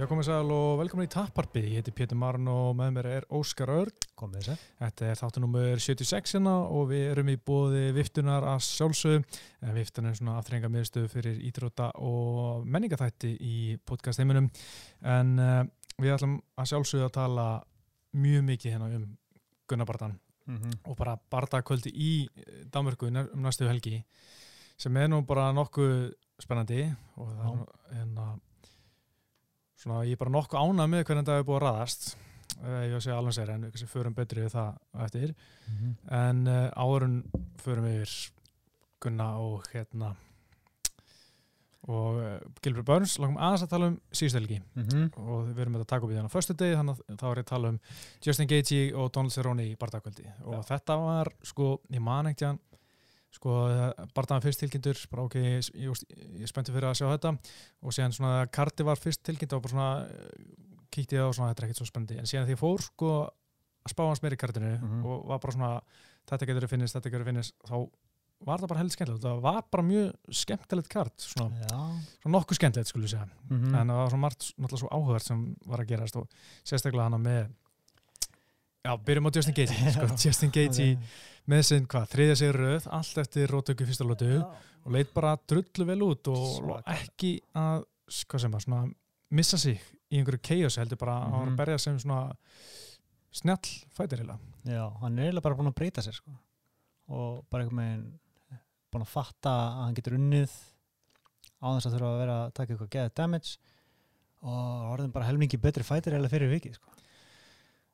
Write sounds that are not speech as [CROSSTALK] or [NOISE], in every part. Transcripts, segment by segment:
Já, komið sæl og velkomin í Tapparbi. Ég heiti Pétur Marn og með mér er Óskar Örn. Komið að. Þetta er þáttunumur 76 hérna og við erum í bóði viftunar að sjálfsögum. Viftun er svona aftrenga miðstöðu fyrir ídróta og menningathætti í podcast-heiminum. En uh, við ætlum að sjálfsögja að tala mjög mikið hérna um Gunnabartan mm -hmm. og bara bardagkvöldi í Danmörku um næstu helgi sem er nú bara nokkuð spennandi og það er hérna svona ég er bara nokkuð ánað með hvernig það hefur búið að raðast uh, ég var að segja alveg sér en við förum betri við það eftir mm -hmm. en uh, áðurinn förum við yfir Gunna og hérna og uh, Gilbert Burns langum aðeins að tala um síðustelgi mm -hmm. og við erum með að taka upp í þannig á förstu degi þannig að þá er ég að tala um Justin Gaethje og Donald Cerrone í bardagkvöldi og Já. þetta var sko, ég man ekkert sko barndagan fyrst tilkynntur bara ok, ég, ég, ég spenntið fyrir að sjá þetta. Og síðan svona karti var fyrst tilkynnt og bara svona kíkti ég á svona þetta er ekkert svo spenntið, en síðan því ég fór sko að spá hans meir í kartinu mm -hmm. og var bara svona þetta getur að finnist, þetta getur að finnist þá var það bara heldur skemmtilegt, það var bara mjög skemmtilegt kart, svona, svona nokkuð skemmtilegt skulle ég segja, mm -hmm. en það var svona margt náttúrulega svo áhugart sem var að gerast og sérstaklega hana með Já, byrjum á Justin Gaethje [LAUGHS] sko. Justin Gaethje með sinn hvað, þriðja sig rauð allt eftir rótöku fyrsta lótu og leit bara drullu vel út og Svaka. ekki að, hvað sem að svona, missa sig í einhverju chaos heldur bara mm -hmm. að mhm. berja sem svona snjall fætir heila Já, hann er eiginlega bara búin að breyta sér sko. og bara einhvern veginn búin að fatta að hann getur unnið á þess að þurfa að vera að taka eitthvað geðið damage og orðin bara helmingi betri fætir heila fyrir vikið sko.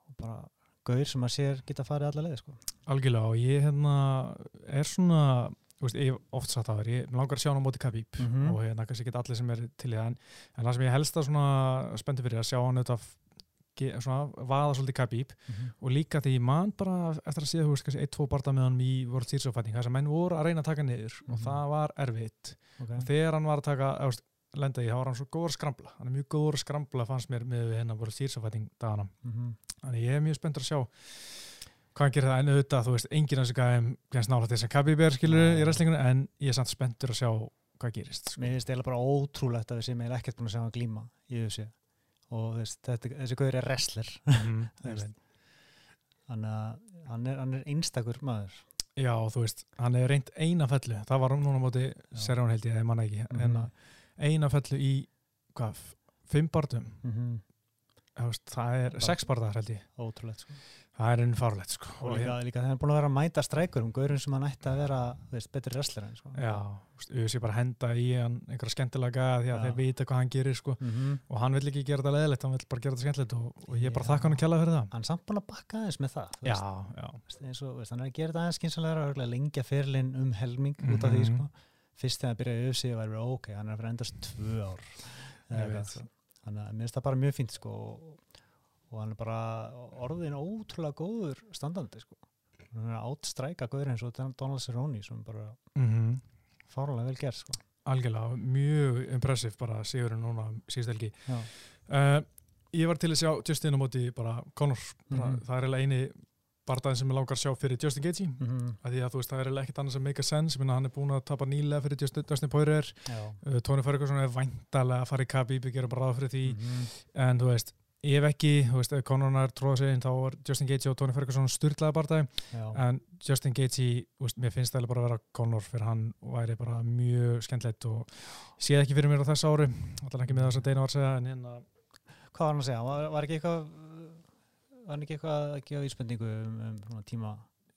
og bara gaur sem að sér geta farið alla leið sko. Algjörlega og ég hérna er svona, veist, ég oft sagt að það ég langar að sjá hann á móti Khabib mm -hmm. og hérna kannski ekki allir sem er til í það en, en það sem ég helst að spennti fyrir að sjá hann auðvitað svona vaða svolítið Khabib mm -hmm. og líka því mann bara eftir að séða þú veist kannski ein, tvo barnda með hann í voru týrsofætning þess að menn voru að reyna að taka niður mm -hmm. og mhm. það var erfitt okay. og þegar hann var að taka, eða lenda í, þá var hann svo góður að skrambla hann er mjög góður að skrambla fannst mér með hennar voru týrsafæting dagana mm -hmm. Þannig ég er mjög spenntur að sjá hvað gerir það. En auðvitað, þú veist, enginn hans er nála þess að Kabiber skilur í wrestlingunum en ég er samt spenntur að sjá hvað gerist sko. Mér finnst þetta bara ótrúlegt að við sem er ekkert búin að sjá hann glíma í þessu og veist, þetta, þessi guður er wrestler. [LAUGHS] Mm þannig að hann er, hann er einstakur maður. Já, þú veist, hann er reynd eina fellu. Það var núna móti Serjón held ég, ég manna ekki. Mm -hmm. en að eina fellu í hvað, fimm barndum mm -hmm. Það er sex barndar held ég. ótrúlegt sko. Það er einn farlegt sko. Og líka, líka það er búin að vera að mæta streikur um gaurin sem hann ætti að vera veist, betri wrestler sko. já, við séum bara að henda í hann einhverja skemmtilega því að þeir vita hvað hann gerir sko. Mm -hmm. og hann vil ekki gera þetta leðilegt hann vil bara gera þetta skemmtilegt og, og ég er bara þakka hann að kella fyrir það. Hann er samt búin að bakka aðeins með það já, já. Veist, og, veist, hann er að gera þetta aðeins skynsalega lengja fyrirlin um helming mm -hmm. út af því mhm. sko. Fyrst þegar það byrjaði að öfsi var það ok, hann er að þannig að mér finnst það bara mjög fínt sko, og, og hann er bara orðin ótrúlega góður standandi sko. hann er áttstræka góður eins og Donald Cerrone sem bara mm -hmm. fárlega vel gerð sko. algjörlega, mjög impressív bara Sigurinn núna síðstelgi uh, ég var til að sjá Justin á móti bara Conor, mm -hmm. það er eini barndaginn sem ég langar að sjá fyrir Justin Gaethje. Mm -hmm. að því að þú veist það er ekkert annars að make a sense. Minna, hann er búin að tapa nýlega fyrir Justin, Justin Poirier. Uh, Tony Ferguson er væntalega að fara í Khabib, ég ger bara ráð fyrir því. Mm -hmm. en þú veist, hef ekki þú veist, ef Conor tróða sig þá var Justin Gaethje og Tony Ferguson styrlaði barndaginn en Justin Gaethje, veist, mér finnst það bara að vera Conor fyrir hann væri bara mjög skemmtilegt og ég sé ekki fyrir mér á þess ári. Alltaf ekki með þess að Deina var að segja en hérna Hvað var hann að segja? Var, var ekki eitthvað var ekki eitthvað að gefa íspendingu um, um tíma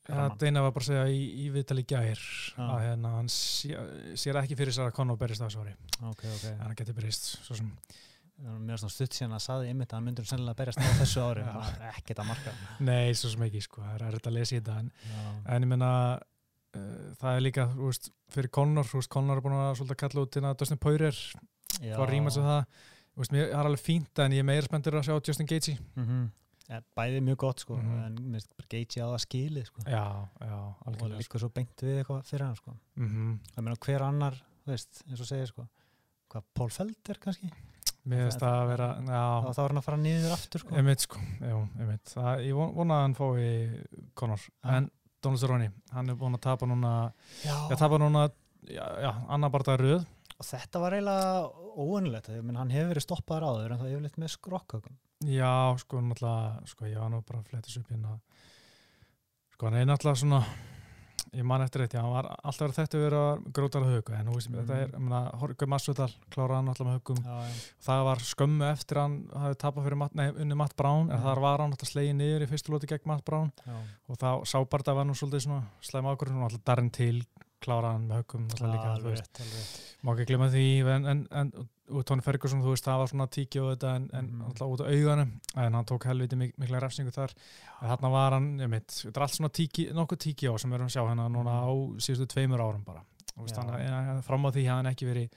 Það eina var bara að segja í, í viðtali gæðir ah. að hérna, hann sé, sér ekki fyrir sér að Conor berist það svari okay, okay. en hann getur berist Mér svona stutt síðan að saði ymmit að hann myndur sennilega berist á þessu ári [LAUGHS] ekkert að marka. Nei, svo sem ekki, sko, það er erriðt að lesa í þetta en, en ég menna uh, það er líka, þú veist, fyrir Conor veist, Conor er búin að svolítið kalla út inn að Dustin Poirier hvað rýma svo það. Veist, mér er alveg fínt en ég er meira spenntur að sjá Justin Gaethje. Mm -hmm. Ja, bæðið mjög gott sko, mm -hmm. en mér finnst bara geiti á það skili sko. Já, já, alveg. Og líka svo beint við eitthvað fyrir hann sko. Mm -hmm. Það meina hver annar, veist, eins og segir sko, hvað Pól Felder kannski? Mér finnst það að vera, já. Þá, þá er hann að fara nýður aftur sko. Ég veit sko, já, ég veit. Það, ég vona að hann fái Conor, ja. en Donald Cerrone, hann er búin að tapa núna, já, já tapa núna, já, já, annar barndað rauð og þetta var eiginlega óunlegt, hann hefur verið stoppaður áður en það hefur litt með skrokkökum Já, sko, náttúrulega, sko, ég var nú bara að flettis upp hérna sko, hann er náttúrulega svona ég man eftir þetta, hann var alltaf þetta að vera grótar að huga, en nú veist mér, Mm. þetta er, ég meina, Horgur Masvidal kláraði hann alltaf með hugum, já, já. það var skömmu eftir hann hafði tapað fyrir Matt, nei, unni Matt Brown, en Mm. þar var hann alltaf slegið niður í fyrstu lóti gegn Matt Brown Já. og þá sábarða var nú svolítið svona slæm ákvörðun og alltaf Darren Till kláraði hann með rétt. má ekki glemma því en, en, en og Tony Ferguson, þú veist, það var svona tíki og þetta en, en Mhm. alltaf út á augunum en hann tók helviti mik mikla refsingu þar en þarna var hann, ég mitt, þetta er allt svona tíki, nokkuð tíki á sem við erum að sjá hérna núna á síðustu tveimur árum bara og veist, hann, en, fram á því hafði hann ekki verið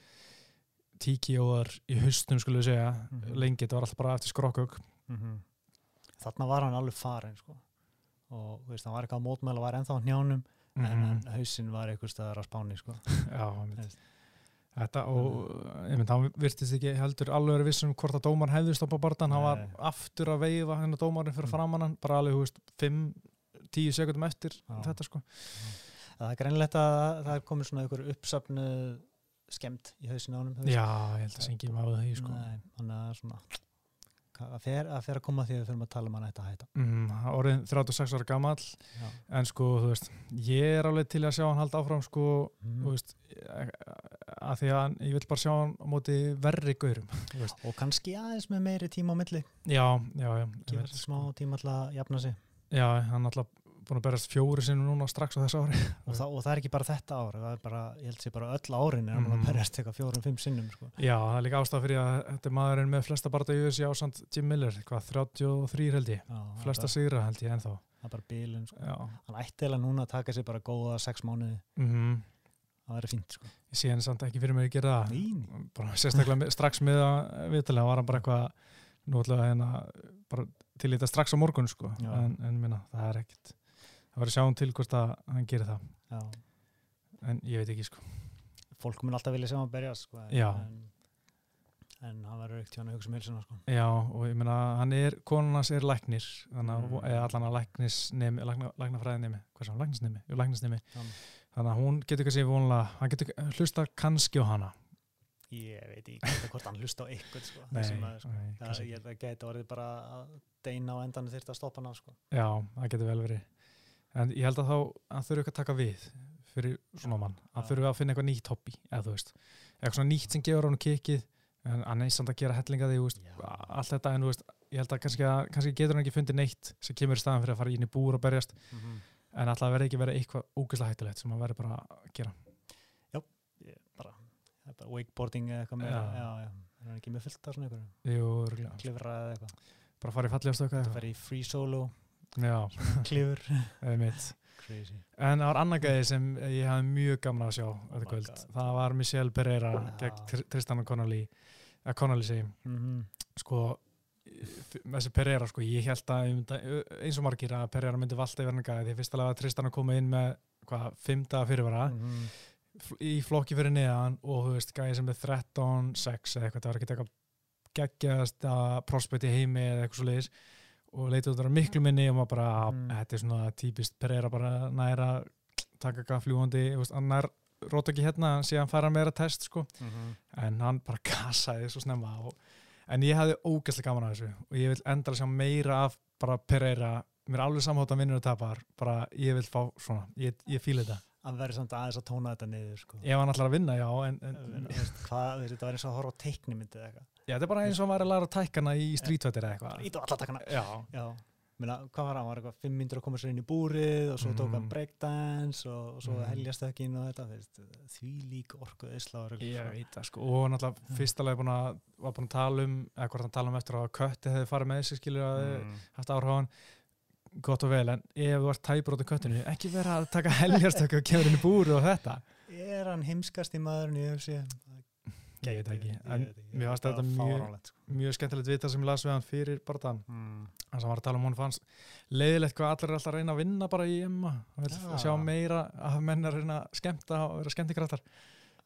tíki óðar í haustum skulum við segja, Mhm. lengi, þetta var alltaf bara eftir skrokkug Mhm. þarna var hann alveg farin sko. og veist, hann var eitthvað að mótmæla var ennþá á njánum Mhm. en hausinn var eitthvað staðar að spáni sko. [LAUGHS] Já. Þetta og ég mynd, hann virtist ekki heldur alveg verið vissum hvort að dómar hefði stoppað barðan, hann var aftur að veifa hennar dómarinn fyrir Mm. framann hann, bara alveg, þú veist, 5-10 sekundum eftir Já. þetta sko. það er greinlegt að það er komið svona einhver uppsafnu skemmt í á þú veist. Já, ég held að sengi maður því sko. Nei, þannig að svona að fer að, fer að koma því að við fyrir að tala um hann að hætta. Mm, orðin 36 ára gamall Já. en sko, þú veist, ég er alveg til að sjá hann halda áfram sko, Mm. veist að því að ég vil bara sjá hann á móti verri gaurum [LAUGHS] og kannski aðeins með meiri tíma á milli. Já, já, já þetta smá tíma til að jafna sig. Já, hann alltaf búin að berast fjóri sinnum núna strax á þessu ári. [LAUGHS] Og, það, og það er ekki bara þetta ár það er bara, ég held sér bara öll árin er hann Mhm. að berjast eitthvað fjórum, fimm sinnum sko. Já, það er líka ástæð fyrir að þetta er maðurinn með flesta barða í USA á samt Jim Miller, hvað, 33 held ég. Já, það er flesta bara- sigra held ég ennþá. Það er bara bílun sko. Hann ætti eða núna að taka sér bara góða sex mánuði. Mhm. Það verður fínt sko. Ég sé henni samt ekki fyrir mig að gera það. Sérstaklega strax með að viðtalega var hann bara eitthvað að hérna til þetta strax á morgun sko. En, en minna, það er ekkit það var að sjá hann til hvort að hann gerir það Já. en ég veit ekki sko fólk mun alltaf vilja sem hann berjast sko. en, en, hann verður ekkert hjá hann að hugsa um heilsuna sko. Já, og ég meina, hann er, konan hans er læknir, þannig að, Mm. eða allan að læknisnemi, lækna, læknafræðinemi, hvað sem, læknisnemi, jú, læknisnemi, þannig að hún getur kannski vonlega, hann getur hlusta kannski á hana. ég veit ekki hvort- hann hlusta á eitthvað sko. Nei, maður, sko. nei, kannski ég ekki. held að geta orðið bara að deina á endan þyrfti að stoppa hann sko. Já, það getur vel verið. En ég held að þá, hann þurfi eitthvað að taka við fyrir svona Já, mann, hann já. þurfi að finna eitthvað nýtt hobby, eða þú veist, eitthvað svona nýtt sem gefur hann kikið, en hann er samt að gera hellinga Já. allt þetta, en þú veist, ég held að kannski, að kannski getur hann ekki fundið neitt sem kemur í staðan fyrir að fara inn í búr og berjast, en alltaf verði ekki verið eitthvað ógeðslega hættulegt sem hann verði bara að gera. Ég bara, wakeboarding eða eitthvað meira Já. já, já, er hann ekki með fullt af svona eitthvað klifra eða eitthvað, bara fara í fallegast okkar það fer í free solo. Já, klifur [LAUGHS] En það var annar gæði sem ég hafði mjög gaman að sjá þetta my kvöld. God. Það var Michelle Pereira Já. gegn Tr- Tristan Connolly, eða Connolly segjum. mm Sko, f- þessi Pereira, sko, ég held að myndi, eins og margir að Pereira myndi valda yfir hann gæði því fyrst alveg að Tristan að koma inn með hvað, fimmta fyrirvara -hmm. fl- í flokki fyrir neðan og þú veist, gæði sem er 13-6 eða eitthvað, það var ekki eitthvað geggjast að prospect í heimi eða eitthvað svo leiðis og leitið út að vera miklu minni og maður bara, Mm. þetta er svona típist Pereira bara næra taka gafljúandi, hann nær rót ekki hérna, síðan fara meira test sko. En hann bara [LAUGHS] gasaði svo snemma og, en ég hefði ógæslega gaman að þessu og ég vil endala sjá meira af bara Pereira, mér er alveg samhátt að vinnur og tapar, bara ég vil fá svona ég, ég fíla þetta, hann verður samt aðeins að tóna þetta niður sko. ef hann ætlar að vinna já, en, En, en hvað, þetta var eins og að horfa á teiknimyndi eða eitthvað já, þetta er bara eins og hann var að læra tækana í streetvættir eða eitthvað. Ít og alla takana já, já, Meina, hvað var hann, var eitthvað fimm myndir að koma sér inn í búrið og svo tók hann Mhm. breakdance og, og svo Mhm. heljastökkin og þetta veist, því lík orkuð eisla ég veit það sko. Og náttúrulega fyrstalega búin að var búin að tala um, eða hvort hann tala um eftir að kötti hefði farið með þessi skilur að mm. haft áhrifan gott og vel, en ef þú ert af köttinu, ekki vera að taka [LAUGHS] heljarstökku og kemur inn í búru og þetta. Er hann heimskast í maðurinn í UFC ég veit ekki, en mér fannst þetta mjög sko. mjög skemmtilegt vita sem ég las við hann fyrir barðan mm. þannig að hann var að tala um hún fannst leiðilegt hvað allir er alltaf að reyna að vinna bara í Emma hann vil Já. sjá meira að menn að reyna að skemmta og vera skemmtikraftar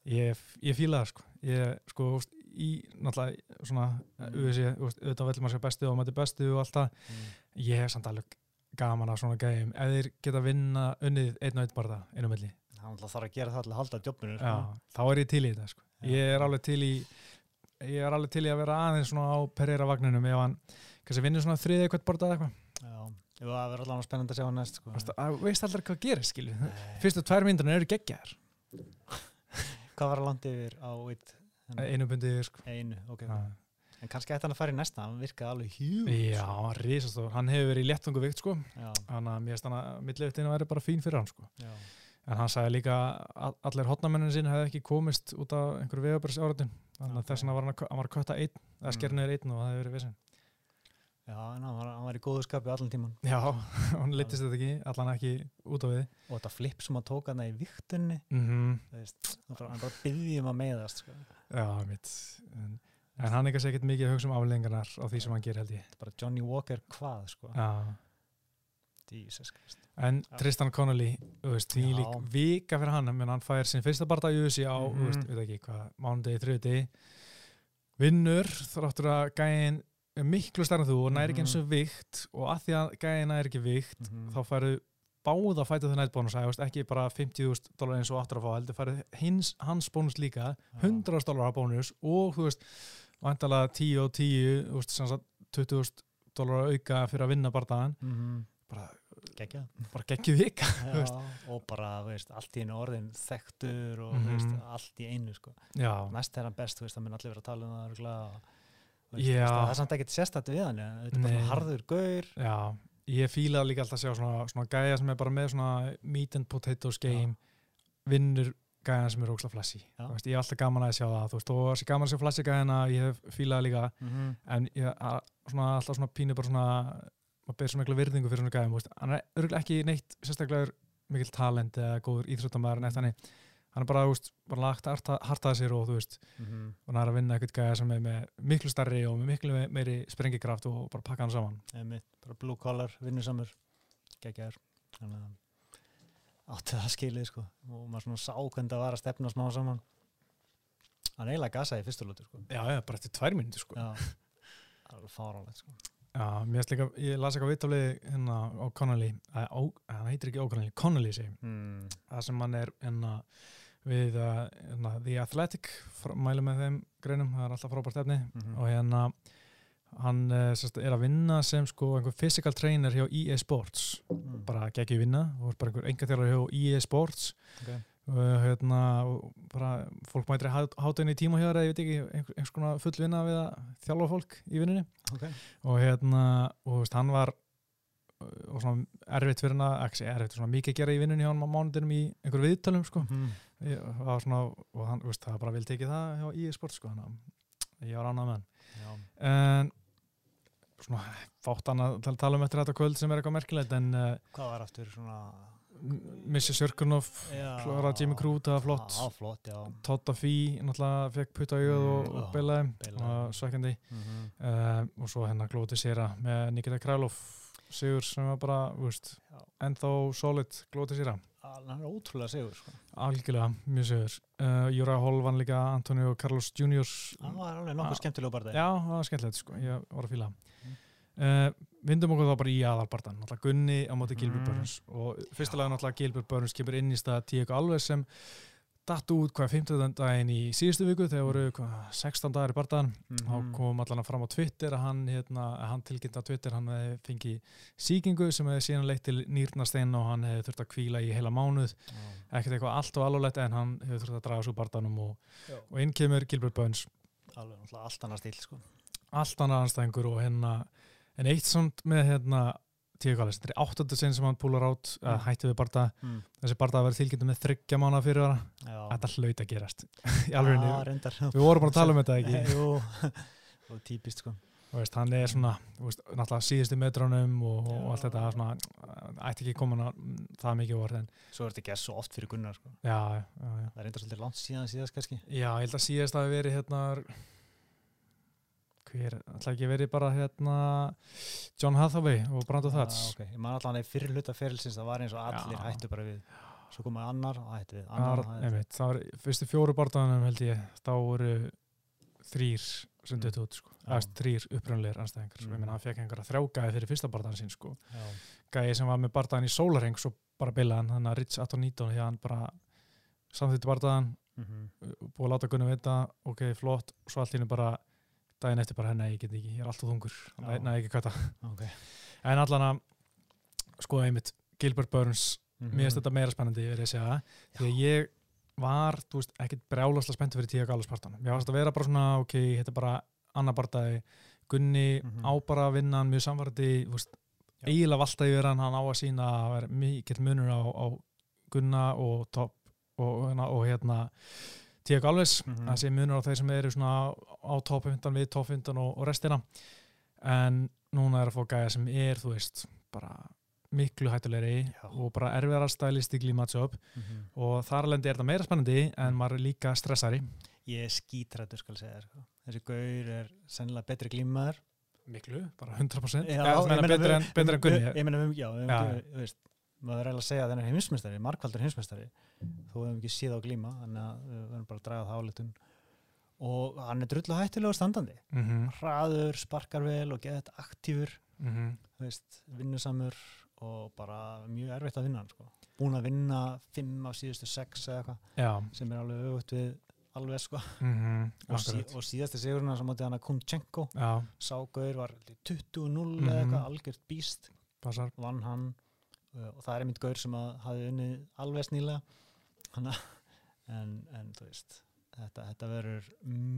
ég, ég fíla það sko ég sko úst, í náttúrulega svona Mm. Auðvitað velum að sjá bestu og mæti bestu og allt það Mm. ég hef samt alveg gaman að svona gæðum ef þeir geta vinna unnið einn og einn bara einu milli hann ætla þarf að gera það til að halda jobbinu Já, sko. þá er ég til í þetta sko. Ég er alveg til í ég er alveg til í að vera aðeins svona á Pereira vagninum ef hann kannski vinnur svona þriðið eitthvað bortað eitthvað. Já, það verður allavega spennandi að sjá hann næst sko. Þú veist, að- veist aldrei hvað gerir skilju fyrstu tvær myndunar eru geggjar [LAUGHS] Hvað var að landi yfir á eitt, einu bundi yfir sko. Einu? ok. Já. En kannski ætti hann að fara í næsta, hann virkaði alveg hjúl Já, risastór, hann hefur verið í léttungu vikt sko. Þannig að mér finnst hann að millivitinu væri bara fín fyrir hann sko. Já, en hann sagði líka að allir hotnamennin sín hefði ekki komist út af einhverju vegabærs áratun þannig að þess vegna var hann að, hann var að kötta einn eða Mm. skerniður einn og það hefði verið vissin já en hann var, hann var í góðu skapi allan tíman Já, [LAUGHS] hann litist þetta ekki, allan ekki út á við. Og þetta flip sem hann tók hann í viktunni mm þú veist, hann bara, byggði um að meiðast sko. Já, mitt. En, en hann er kannski ekkert mikið að hugsa um aflengarnar á því sem hann gerir held ég. Bara Johnny Walker hvað sko. Já En. Tristan Connolly, því lík vika fyrir hann, hann fær sin fyrsta barða í USA á, Mhm. þú veist, veit ekki hvað, mánudegi, þriðudegi, vinnur þráttur að gæin er miklu stærn þú og næri ekki eins og vikt og að því að gæin næri ekki vikt, Mhm. þá færðu báða fætið það nætt bónus, ekki bara 50.000 dólar eins og áttur að fá, heldur færðu hins, hans bónus líka, 100.000 dólar bónus og þú veist, vantalega 10 og 10, þú veist, sem sagt 20.000 dólar auka fyrir að vinna barðaðan, mm -hmm. Bara, geggjum vika. [LAUGHS] og bara veist, allt í einu orðin þekktur og Mhm. veist, allt í einu sko. Já, næst er hann best, veist, það mun allir vera að tala um það og, Já. það er samt ekkert sérstætt við hann þetta er bara harður gaur Já, ég fíla líka alltaf að sjá svona, svona gæja sem er bara með svona meat and potatoes game vinnur gæja sem er Já. Þú veist, ég er alltaf gaman að sjá það þú veist, og þessi gaman að sjá flashy gæjana ég hef fílað líka mm -hmm. en ég svona, alltaf svona pínu bara svona maður ber svo miklu virðingu fyrir svona veist. hann er örgulega ekki neitt sérstaklega mikil talent eða góður íþróttamæður neitt þannig hann er bara, veist, bara lagt harta- hartaði sér og þú veist, Mhm. og hann er að vinna eitthvað gæja sem er með miklu starri og með miklu meiri sprengikraft og bara pakka hann saman. Einmitt, bara blue collar, vinnusamur geggjar þannig að það skilið sko og maður svona sá hvernig það var að stefna smá saman. Hann eiginlega gasaði í fyrstu lúti sko. Já, já, bara eftir tvær mínútur sko. Já, alveg fáránlegt sko Já, mér finnst líka, ég las eitthvað vitaflið hérna á að hann heitir ekki O'Connolly, Connolly segi, mm. það sem hann er hérna við uh, hérna, The Athletic, mælu með þeim greinum, það er alltaf frábært efni Mhm. og hérna hann uh, sérst, er að vinna sem sko einhver physical trainer hjá EA Sports, Mm. bara geggjum vinna og bara einhver enga þjálfur hjá EA Sports Ok. Hérna bara fólk mætri hátunni í tíma hjá það, ég veit ekki, einhver, einhvers konar full vinna við að þjálfa fólk í vinninni ok, og hérna og veist, hann var uh, og svona erfitt fyrir hann ekki erfitt, svona mikið að gera í vinnunni hjá hann á mánudinum í einhver viðtölum sko. Mm. svona, og hann, veist, það bara vel tekið það hjá í sport sko ég var ánað með hann. Já, en svona fátt hann að tala- tala um eftir þetta kvöld sem er eitthvað merkilegt en uh, hvað var aftur svona Sörkunov já, klára Jimmy Crew, það var flott. Já, flott, já. Totta Fí, náttúrulega fekk putta í auð og, og beilaði svekkjandi. Mm -hmm. uh, og svo hérna Glóti Sýra með Nikita Krælov sigur sem var bara, veist ennþá solid. Glóti Sýra hann er ótrúlega sigur sko. algjörlega, mjög sigur. Uh, Júra Hall vann líka Antonio Carlos Jr. hann var alveg nokkuð Já. skemmtilega bara já, það var skemmtilegt sko, ég var að fíla Mm. Uh, vindum okkur þá bara í náttúrulega Gunni á móti Gilbert Mm. Burns og fyrstulega náttúrulega Gilbert Burns kemur inn í stað Tíko Alves sem datt út hvað 15. daginn í síðustu viku þegar voru hvað 16 dagar í bartan þá Mhm. kom allan fram á Twitter að hann, hérna, að hann tilkynnt á Twitter hann hefði fengið síkingu sem hefði síðan leitt til nýrnastein og hann hefði þurft að kvíla í heila mánuð Já. ekkert eitthvað allt og alvarlegt en hann hefði þurft að draga svo barndanum og, og inn kemur Gilbert Burns alveg náttúrulega allt annað stíl sko. allt annar anstæðingur og hérna en eitt samt með hérna Kallis, þetta er áttundu sinn sem hann púlar át að Mm. hætti við barnda, mm. þessi barda að vera tilkynnt með þryggja mánuða fyrir ára, Já. þetta hlaut að gerast. [LAUGHS] Reyndar. Við vorum bara að tala um þetta ekki? [LAUGHS] Jú, [LAUGHS] og típist sko. Þú veist, hann er svona, veist, náttúrulega síðustu metránum og, og allt þetta svona, ætti ekki komin að það mikið orð en Svo er þetta ekki svo oft fyrir Gunnar sko. já, já, já, Það er reyndar svolítið langt síðan síðast kannski. Já, ég held að síðast að verið hérna hver, ætla ekki verið bara hérna John Hathaway og Brando Thats Já, ok. Ég man allan að í fyrir hluta ferilsins það var eins og allir Já. hættu bara við Svo komaði annar og hættu við annar og hættu við það var fyrstu fjóru barndanum held ég, þá voru þrýr sem Mm. dött út sko, eða þrýr upprunleir anstæðingar, mm. Mm. ég meina hann fekk einhverja þrjágæði fyrir fyrsta barndan sín sko Já, gæði sem var með bardaðan í sólarheng svo bara bilaðan, þannig að Rich Atonito því að hann bara samþýtti bardaðan Mhm. búið að láta Gunni vita ok, flott, svo allt henni bara daginn eftir bara, nei, ég get ekki, ég er alltaf þungur. Nei, ekki kvæta ok. En allan að, sko, einmitt Gilbert Burns, Mhm. mér finnst þetta meira spennandi ég verið að segja, því að ég var, þú veist, ekkit brjálaslega spenntur fyrir tíu galaspartan, mér fannst að vera bara svona ok, þetta er bara annar bardaði Gunni Mhm. á bara að vinna hann mjög samvarti, þú veist, Já. eiginlega valda yfir hann, hann á að sína að vera mikill munur á, á Gunna og topp og, og, og hérna Tíak Alves, Mhm. það sé munur á þeir sem eru svona á 15 við 15 og, og restina en núna er að fá gæja sem er þú veist, bara miklu hættulegri Já. og bara erfiðara stylistikli matchup Mhm. og þar alveg er þetta meira spennandi en maður er líka stressari ég er skítrættur skal segja sko. þessi gaur er sennilega betri glímaður miklu, bara 100% Já, Eða, ég meina betur en, en Gunni við- ég meina, já, Já. þú veist, maður er eiginlega að segja að þennan heimsmeistari, markvaldur heimsmeistari. Þó við hefum ekki séð á glíma þannig að við verðum bara að draga það álitun og hann er drullu hættilegur standandi. Mm hraður, sparkar vel og geðið aktífur -hmm. þú veist, vinnusamur og bara mjög erfitt að vinna hann sko. búin að vinna fimm á síðustu sex eða eitthvað sem er alveg auðvitað við alveg sko. Mm og, sí, og síðasti sigurinn sem átti hann að Kunchenko Ságaur var 20-0 Mhm. eða eitthvað algjört býst vann hann og það er einmitt gaur sem að hafi unnið alveg Hanna, en, en þú veist þetta, þetta verður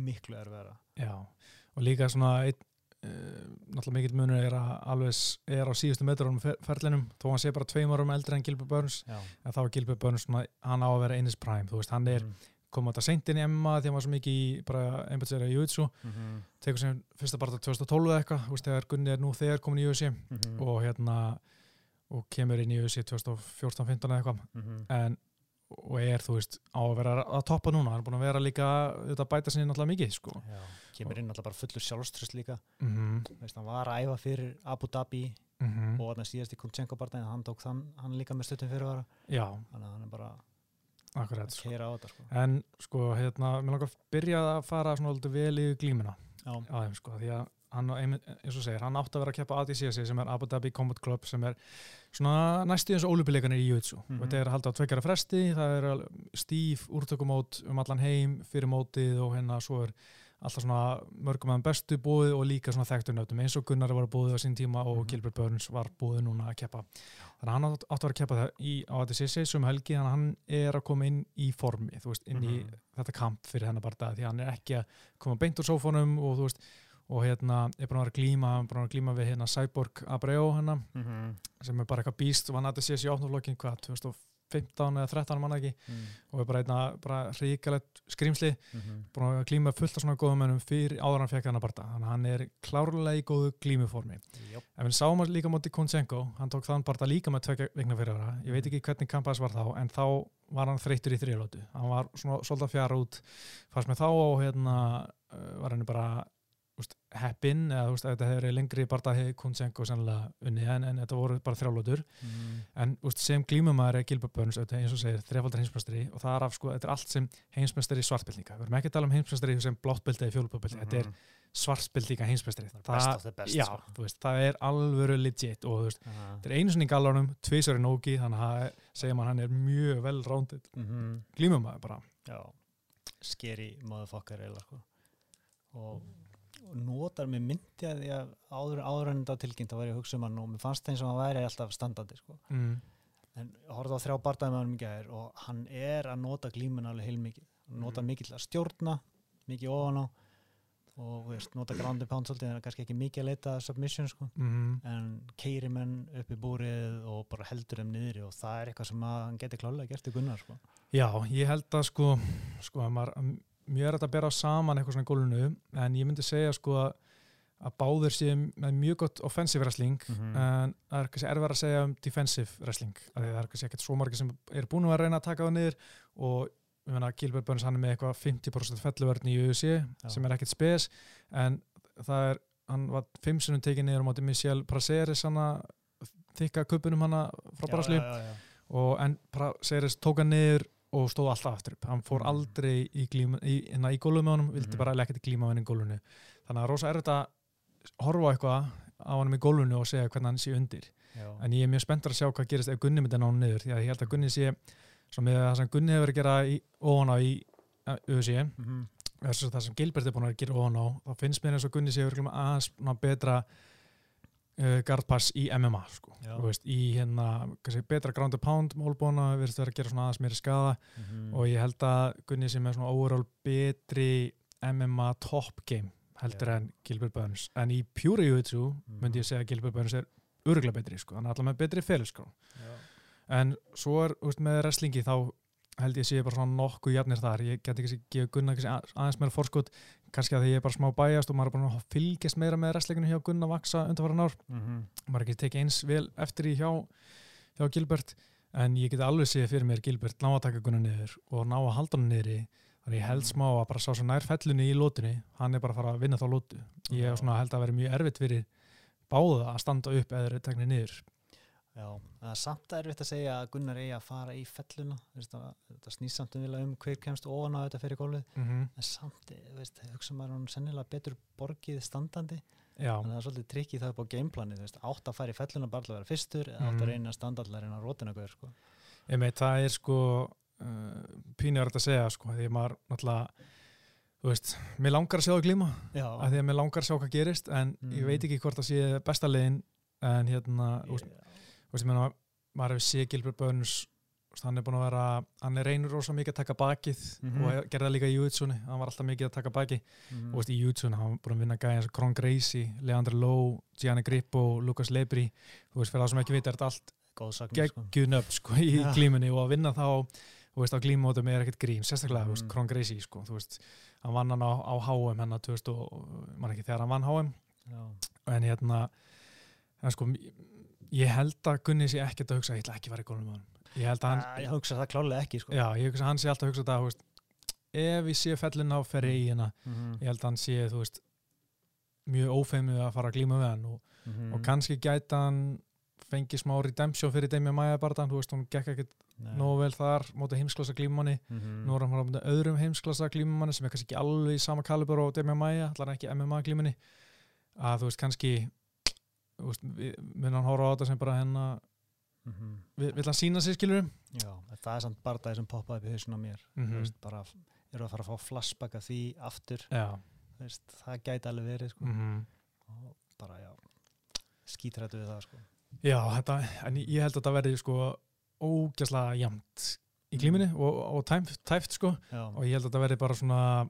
miklu erfæra Já, og líka svona einn, uh, náttúrulega mikill munur er að alveg er á síðustu metrunum ferlinum, þó hann sé bara tveim árum eldri en Gilbert Burns, Já, en þá er Gilbert Burns svona, hann á að vera einis prime, þú veist, hann er mm. komið þetta seint inn í Emma því hann var svo mikið í bara einbætsverið í Jutsu, mm -hmm. tekur sem fyrsta bara 2012 eða eitthvað, þú veist, þegar Gunni er nú þegar komin í UFC Mm og hérna og kemur inn í UFC 2014-15 eða eitthvað, -hmm. en og er, þú veist, á að vera að toppa núna. Hann er búin að vera líka, þetta bæta sinni náttúrulega mikið, sko. Já, kemur inn alltaf bara fullur sjálfströst líka. Mm -hmm. Veist, hann var að æfa fyrir Abu Dhabi Mm og þannig síðast í Kunchenko barndaginn hann tók þann, hann líka með stuttum fyrirvara. Já, þannig að hann er bara akkurat að sko. keira á þetta sko. En sko, hérna, mér langar að byrja að fara svona alltaf vel í glímuna. Já, á þeim, sko, því að hann, eins og segir, hann átti að vera að keppa ADCC sem er Abu Dhabi Combat Club sem er svona næstu eins og ólupilleganir í Jutsu mm og þetta er halda á tveggjara fresti það er stíf úrtökumót um allan heim fyrir mótið og hérna svo er alltaf svona mörgum aðeim bestu búið og líka svona þekktur nöfnum. Eins og Gunnar var búið á sín tíma og Mhm. Gilbert Burns var búið núna að keppa. Þannig að hann átti átti að vera að keppa það í, á ADCC sem helgi þannig að hann er að koma inn í formi þú veist, inn í Mhm. þetta kamp fyrir hennar bara því hann er ekki að koma beint úr sófónum og þú veist og hérna er búin að að glíma, búin að að glíma við hérna Cyborg Abreu hennar mm sem er bara eitthvað býst, vann að þetta sé sér í átnaflokkin hvað, 2015 eða 13 manna ekki. -hmm. og er bara einna bara ríkalegt skrýmsli Mhm. búin að glíma fullt af svona góðum mennum fyrir áður en hann fekk hann að barta, þannig að hann er klárlega í góðu glímuformi. Jop. En við sáum hann líka móti Konchenko, hann tók þann barta líka með tvekja vikna fyrir ára, ég veit ekki hvernig kampaðis var þá, en þá var hann þreyttur í þrjulótu, hann var svona uh, heppinn, eða úst, þetta hefur lengri barta hefði Konchenko sannlega unni en, en þetta voru bara þrjálótur Mhm. en úst, sem glímumæður er Gilbert Burns eins og segir þrefaldar heimsmestari og það er af sko, þetta er allt sem heimsmestari svartbildinga, við erum ekki að tala um heimsmestari sem bláttbildi eða fjólubildinga, þetta er Mhm. svartbildinga heimsmestari Það er best já, veist, það er alvöru legit og veist, Aha. þetta er einu sinni í gallanum tvísar í nógi, þannig að segja maður hann er mjög vel rándið Mhm. glímumæður bara skeri sko. og, og notar mér myndi að því að áður, áður en þetta var tilkynnt að hugsa um hann og mér fannst það eins og hann væri alltaf standandi sko. mm. en ég horfði á þrjá bardaði með hann mikið aðeir og hann er að nota glímun alveg heilmikið hann nota Mhm. mikið til að stjórna mikið ofan á og veist, nota and pound svolítið en er kannski ekki mikið að leita submission sko. Mm. en keiri menn upp í búrið og bara heldur þeim niðri og það er eitthvað sem hann geti klálega gert í gunnar sko. já, ég held að sko, sko að maður, að mjög er þetta að bera saman eitthvað svona gólunu, en ég myndi segja sko að að báðir séu með mjög gott offensive wrestling Mhm. en það er kannski erfið að segja um defensive wrestling það er kannski ekkert svo margir sem eru búin að reyna að taka það niður og ég meina Gilbert Burns hann er með eitthvað 50% felluvörn í UFC sem er ekkert spes en það er, hann var fimm sunnum tekið niður á móti Michel Praceres hann þykka kupunum hann frá Brasli já, já. og en Praceres tók hann niður og stóð alltaf aftur upp, hann fór Mhm. aldrei í, glíma, í, hérna, í gólum með honum, vildi Mhm. bara ekkert glíma með hann í gólunu þannig að rosa erfitt að horfa á eitthvað á hann í gólunu og segja hvernig hann sé undir Já. en ég er mjög spenntur að sjá hvað gerist ef Gunni myndi ná hann niður því að ég held að Gunni sé með það sem Gunni hefur verið að gera í, ofan á í auðvitað mm -hmm. það sem Gilbert er búin að gera ofan á þá finnst mér eins og Gunni sé aðeins betra uh, guardpass í MMA sko. Veist, í hérna kannski, betra ground and pound málbóna verðist vera að gera svona aðeins meiri skada Mhm. og ég held að Gunni sé með svona overall betri MMA top game heldur Já. en Gilbert Burns en í Pure Jiu-Jitsu Mhm. myndi ég segja að Gilbert Burns er öruglega betri sko, hann er alltaf með betri félagskrá en svo er, veist, með wrestlingi þá held ég sé bara svona nokkuð jafnir þar. Ég get ekki gefa Gunna að- aðeins meira forskot. Kannski að því ég er bara smá bæjast og maður er bara að fylgjast meira með wrestlinginu hjá Gunna vaksa undanfæran ár. Mhm. maður er ekki tekið eins vel eftir í hjá, hjá Gilbert en ég get alveg séð fyrir mér Gilbert ná að taka Gunna niður og ná að halda hann niður þannig ég held Mm. smá að bara sá svo nær fellunni í lótunni hann er bara að fara að vinna þá lótu ég held að vera mjög erfitt fyrir báða að standa upp eða teknir niður Já, það er samt erfitt að segja að Gunnar eigi að fara í felluna það snýst samt um, vilja um hver kemst ofan á þetta fyrir gólfið mm -hmm. en samt, þú veist, hugsa maður hún sennilega betur borgið standandi já, að það er svolítið trikkið það upp á gameplanið átt að fara í felluna bara að vera fyrstur eða átt Mhm. að reyna að standa allar en að rótina guður sko. ég það er sko uh, pínur að segja sko því að maður náttúrulega þú veist, mér langar að sjá það glíma að því að mér langar að sjá hvað gerist en ég Mm. veit ekki hvort það sé besta leiðin en hérna, ég, þú veist, ég meina, maður hefur séð Gilbert Burns þú veist, hann er búin að vera, hann er reynur rosa mikið að taka bakið Mhm. og gerði það líka í Júitsunni hann var alltaf mikið að taka bakið mm, og veist, í Júitsunni, hann var búin að vinna gæði eins og Kron Gracie, Leandro Lowe, Gianni Grippo Lucas Lebri, þú veist, fyrir það sem ekki vita er þetta allt sko. geggjun upp sko, í Já. glímunni og að vinna þá þú veist, á glímótum er ekkert grín sérstaklega, þú veist, Mhm. Kron Gracie, sko, þú veist hann vann hann á, á HM hennar 2000 og, man ekki þegar hann vann HM Já, en hérna en sko, ég held að Gunni sé ekkert að hugsa, ég ætla ekki að fara í gólum með hann ég held að hann, Ah, ég hugsa það klálega ekki sko. já, ég hugsa að hann sé alltaf að hugsa þetta, þú veist ef ég sé fellin á ferri í hérna Mhm, ég held að hann sé, þú veist mjög ófeimið að fara að glíma við hann og, mhm. og kannski gæta hann fengi smá redemption fyrir Demi Maja barðan, þú veist, hún gekk ekkert nógu vel þar, mótið heimsklassa glímamanni Mhm. nú er hann mótið öðrum heimsklassa glímamanni sem er kannski ekki alveg í sama kalibur og Demi Maja, allar ekki MMA glímanni að þú veist, kannski mun hann horfa á þetta sem bara hennar Mhm. vill vill hann sína sig skilur Já, það er samt bara það sem poppaði upp í hausinn á mér. Mm Þú veist, bara, eru að fara að fá flashback af því aftur, veist, það gæti alveg verið sko. mm og bara já skítrættu við það sko. já, þetta, en ég held að þetta verði sko ógæslega jamt í glíminni og, og tæft, tæft sko. Já, og ég held að þetta verði bara svona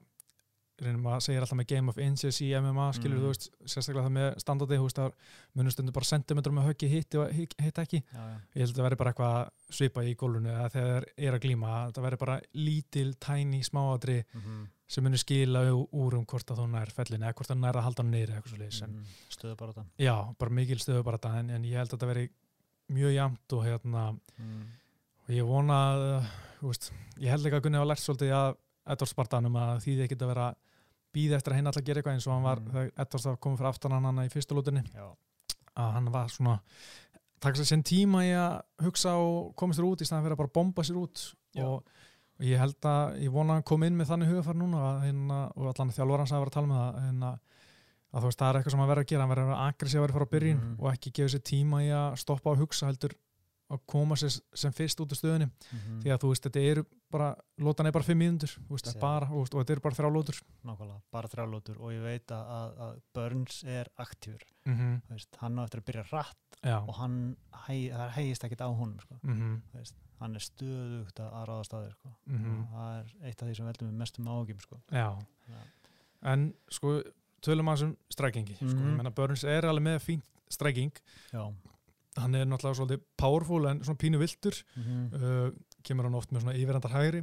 að segja alltaf með Game of Inches í MMA skilur Mm. þú veist, sérstaklega það með standardi þú veist að munum stundu bara sentimetrum með höggi hitt og hitt, ekki já, já. ég held að það verði bara eitthvað svipa í eða þegar er að glíma, þetta verði bara lítil, tæni, smáadri Mm sem munur skila úr um hvort að þú nær fellinu eða hvort það nær að halda hann leiðis mm stöðu bara þetta já, bara mikil stöðu bara þetta en, en ég held að þetta verði mjög jamt og hérna mm. og ég vona að, þú veist, ég held ekki að að Edvard Spartanum að því þið ekkert að vera býða eftir að hinn alltaf gera eitthvað eins og hann var Mm. var komið fyrir aftan hann hann í fyrstu lútinni að hann var svona taka sér tíma í að hugsa og komast sér út í staðan fyrir að bara bomba sér út. Og, og ég held að ég vona að hann kom inn með þannig hugafar núna að, hérna, og allan þjálfur hans að vera að tala með það hérna, að þú veist, það er eitthvað sem að vera að gera hann verður að aggressíva verið frá byrjun Mhm. og ekki gefa sér tíma í að stoppa og hugsa heldur að koma sér sem fyrst út af stöðunni. Mm því að þú veist, þetta eru bara lótan er bara fimm mínútur, og þetta eru bara þrjá lótur nákvæmlega, bara þrjálótur og ég veit að, að, Burns er aktífur mm -hmm. hann á eftir að byrja rætt já og hann, það hægist ekkit á honum sko. mm -hmm. Hann er stöðugt að ráða staðir sko. Mhm. og það er eitt af því sem veldur með mestum ágjum sko. en sko tölum að þessum strækingi Mhm. Burns er alveg með fínt stræking já, hann er náttúrulega svolítið powerful en svona pínu viltur mm uh, kemur hann oft með svona yfirandar hægri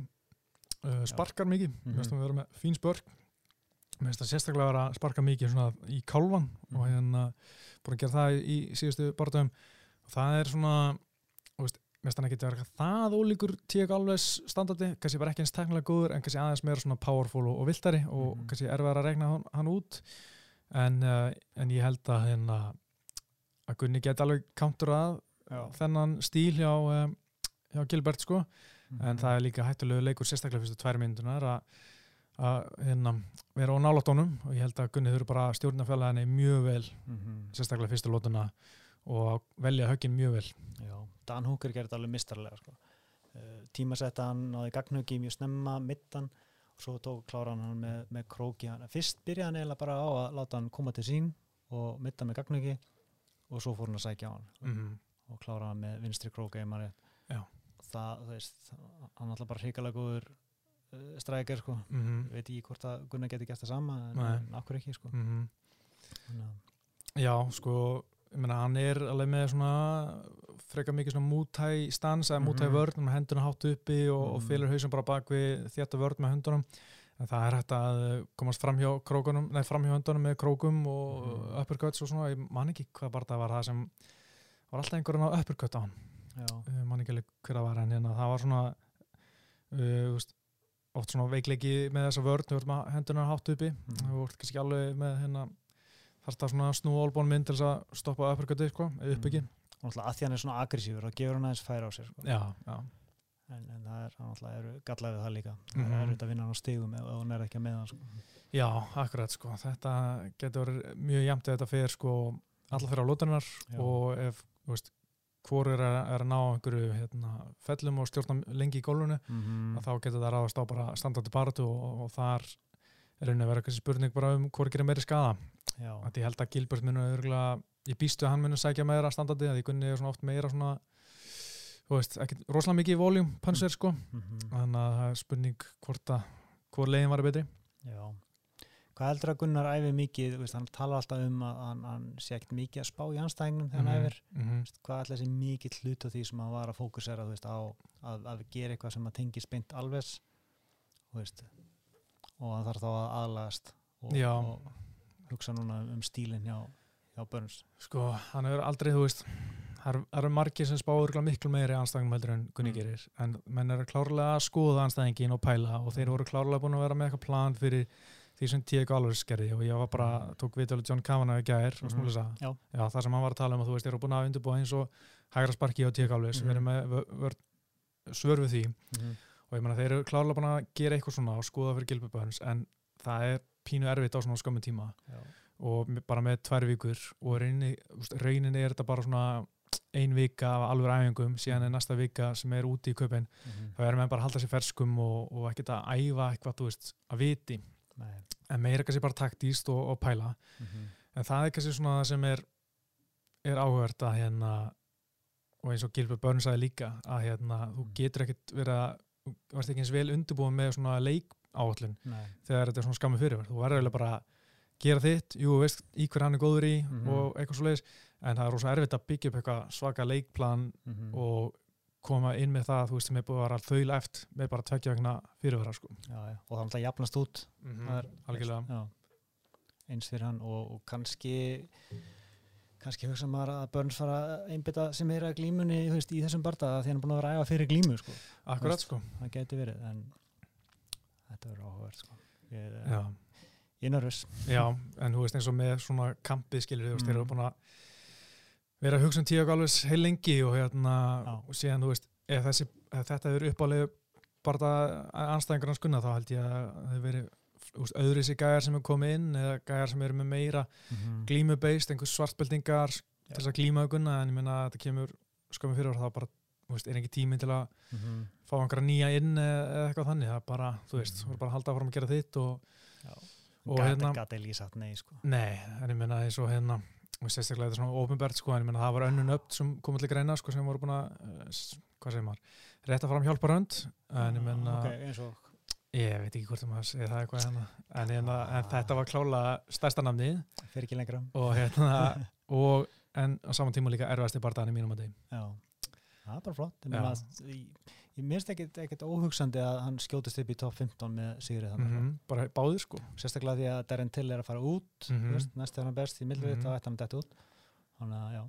uh, sparkar mikið, Mhm. mér finnst hann vera með fín spörk mér finnst það sérstaklega vera að sparka mikið svona í kálvan og Mhm. hérna búin að gera það í, síðustu barðum og það er svona veist, mér finnst hann ekki að vera það ólíkur tíak alveg standardi, kannski bara ekki eins teknilega góður en kannski aðeins meira svona powerful og, og viltari og Mhm. kannski erfiðar að regna hann, hann út en, uh, en ég held að hérna að Gunni geti alveg counterað Já. þennan stíl hjá, um, hjá Gilbert sko Mhm. en það er líka hættulegu leikur sérstaklega fyrstu tvær myndunar að hérna, vera á nálatónum og ég held að Gunni þurfi bara að stjórna fjölaðinni mjög vel, Mhm. sérstaklega fyrstu lótuna og velja höggin mjög vel Já, Dan Hooker gerði alveg mistarlega sko. uh, tímasetta hann náði gagnhugi mjög snemma, mittan svo tók kláran hann með, með króki hann. fyrst byrjaði hann eiginlega bara á að láta hann koma til sín og mitta með gagnöki og svo fór hann að sækja á hann mm -hmm. og klára hann með vinstri króka það, það veist hann alltaf bara hrikalega góður uh, strækir sko. Mm -hmm. veit ekki hvort að Gunnar geti gert það sama en, en akkur ekki sko. Mm -hmm. Já, sko ég meina hann er alveg með svona freka mikið svona mútæ stans eða mútæ vörn með hendurna hátt uppi og, og fylgur hausum bara bak við þetta vörn með hundunum en það er hægt að komast fram hjá krókunum, nei fram hjá höndunum með krókum og mm. uppercuts og svona, ég man ekki hvað bara það var það sem var alltaf einhverjum á uppercut á hann man ekki alveg hver að var en hérna, það var svona uh, oft svona veikleiki með þessa vörð, þú veist maður hendunar hátt uppi mm. þú veist kannski alveg með hérna þarf það svona snú álbón mynd til að stoppa uppercuti, sko, uppbyggi mm. og alltaf að því hann er svona aggressífur og gefur hann aðeins færa á sér sko. já, já En, en það er náttúrulega gallaðið það líka það mm -hmm. er auðvitað að vinna hann á stígum ef hún er ekki að meða sko. Já, akkurat sko þetta getur mjög jæmt ef þetta fyrir sko alltaf fyrir á lótunar og ef, veist, hvor er að, er að ná einhverju hérna, fellum og stjórna lengi í gólunni mm -hmm. þá getur það ráðast á bara standardi partu og, og þar er einnig að vera eitthvað spurning bara um hvort gerir meiri skada Ég held að Gilbert munu örgulega, ég býstu að hann munu sækja meira standardi, að ég kunni svona oft meira svona þú veist, ekki rosalega mikið voljum panser sko, mm -hmm. þannig að það er spurning hvort að, hvort leginn var betri. Já, hvað heldur að Gunnar æfi mikið, veist, hann talar alltaf um að hann, hann sé ekkert mikið að spá í anstæðingnum þegar mm -hmm. hann æfir, mm -hmm. hvað ætla þessi mikið hlut á því sem hann var að fókusera veist, á að, að gera eitthvað sem að tengi spennt alveg og hann þarf þá að aðlagast og, og hugsa núna um stílinn hjá, hjá Burns Sko, hann hefur aldrei, þú veist það eru margir sem spáur miklu meiri anstæðingum heldur en Gunni mm. gerir en menn eru klárlega að skoða anstæðingin og pæla og þeir voru klárlega búin að vera með eitthvað plan fyrir því sem Diego Alvarez gerði og ég var bara, tók viðtölu John Kavanagh í gæðir og smúlisa, mm. já. já það sem hann var að tala um að þú veist, ég eru búin að undirbúa eins og hægra sparki á Diego Alvarez, við erum með svör við því -hmm. og ég menna þeir eru klárlega búin að gera eitthvað svona og skoða fyrir Gilbjörn en það er pínu erfitt á svona skömmu tíma já. og bara með tvær vikur og reyninni er þetta bara svona ein vika af alveg æfingum síðan er næsta vika sem er úti í köpinn mm -hmm. þá erum við bara að halda sér ferskum og, og ekkert að æfa eitthvað, veist, að viti Nei. en meira kannski bara taktíst og, og pæla mm -hmm. en það er kannski svona það sem er, er áhugart að hérna og eins og Gilbjörn Börn sagði líka að hérna, þú mhm. getur ekkert verið að þú varst ekki eins vel undirbúin með svona leik áallin þegar þetta er svona skammi fyrirverð þú verður bara að gera þitt, jú, veist í hver hann er góður í mm -hmm. og eitthvað svo leiðis en það er rosa erfitt að byggja upp eitthvað svaka leikplan mm -hmm. og koma inn með það, þú veist, sem er búið að vera þau left með bara tveggja vegna fyrirvara sko. já, já. og það er alltaf jafnast út mm -hmm. er, algjörlega eins fyrir hann og, og kannski kannski hugsa maður að börns fara einbita sem er að glímunni veist, í þessum barnda því hann er búin að vera æfa fyrir glímu sko. Akkurat sko Það getur verið en þetta verður áhugverð sko. Ég er, er nervus Já, en þú veist eins og með svona kampið skilur þú veist, þeir eru mm. búin að vera að hugsa um tíu og alveg heil lengi og hérna og síðan þú veist ef, þessi, ef þetta er uppálið bara anstæðingar hans gunna þá held ég að það hefur verið öðru þessi gæjar sem er komið inn eða gæjar sem eru með meira mm -hmm. glímubeist, einhvers svartbeldingar til þess að glíma gunna en ég minna að þetta kemur skömmið fyrir og þá bara veist, er ekki tíminn til að mm -hmm. fá einhverja nýja inn eða eitthvað þannig það er bara, þú veist, þú mm -hmm. er bara að halda áfram að gera þitt og, og hérna lísat, nei sko Nei, en ég minna eins og hérna og sérstaklega þetta er svona ofinbært sko en ég menna það var önnun upp sem komið til greina sko sem voru búin að uh, hvað segir maður, rétta fram hjálparönd en ég menna okay, ég veit ekki hvort maður segir það eitthvað hérna. en, en, en þetta var klála stærsta namni fyrir ekki lengra. Og hérna og en á saman tíma líka erfast í barndagann í mínum að deg Já, það er bara flott ég Ég minnst ekkert óhugsandi að hann skjótist upp í top 15 með Sigrið mm -hmm. bara báðir sko sérstaklega því að Darren Till er að fara út mm -hmm. næst þegar hann best í millvið mm -hmm. þá ætti hann dætt út þannig að já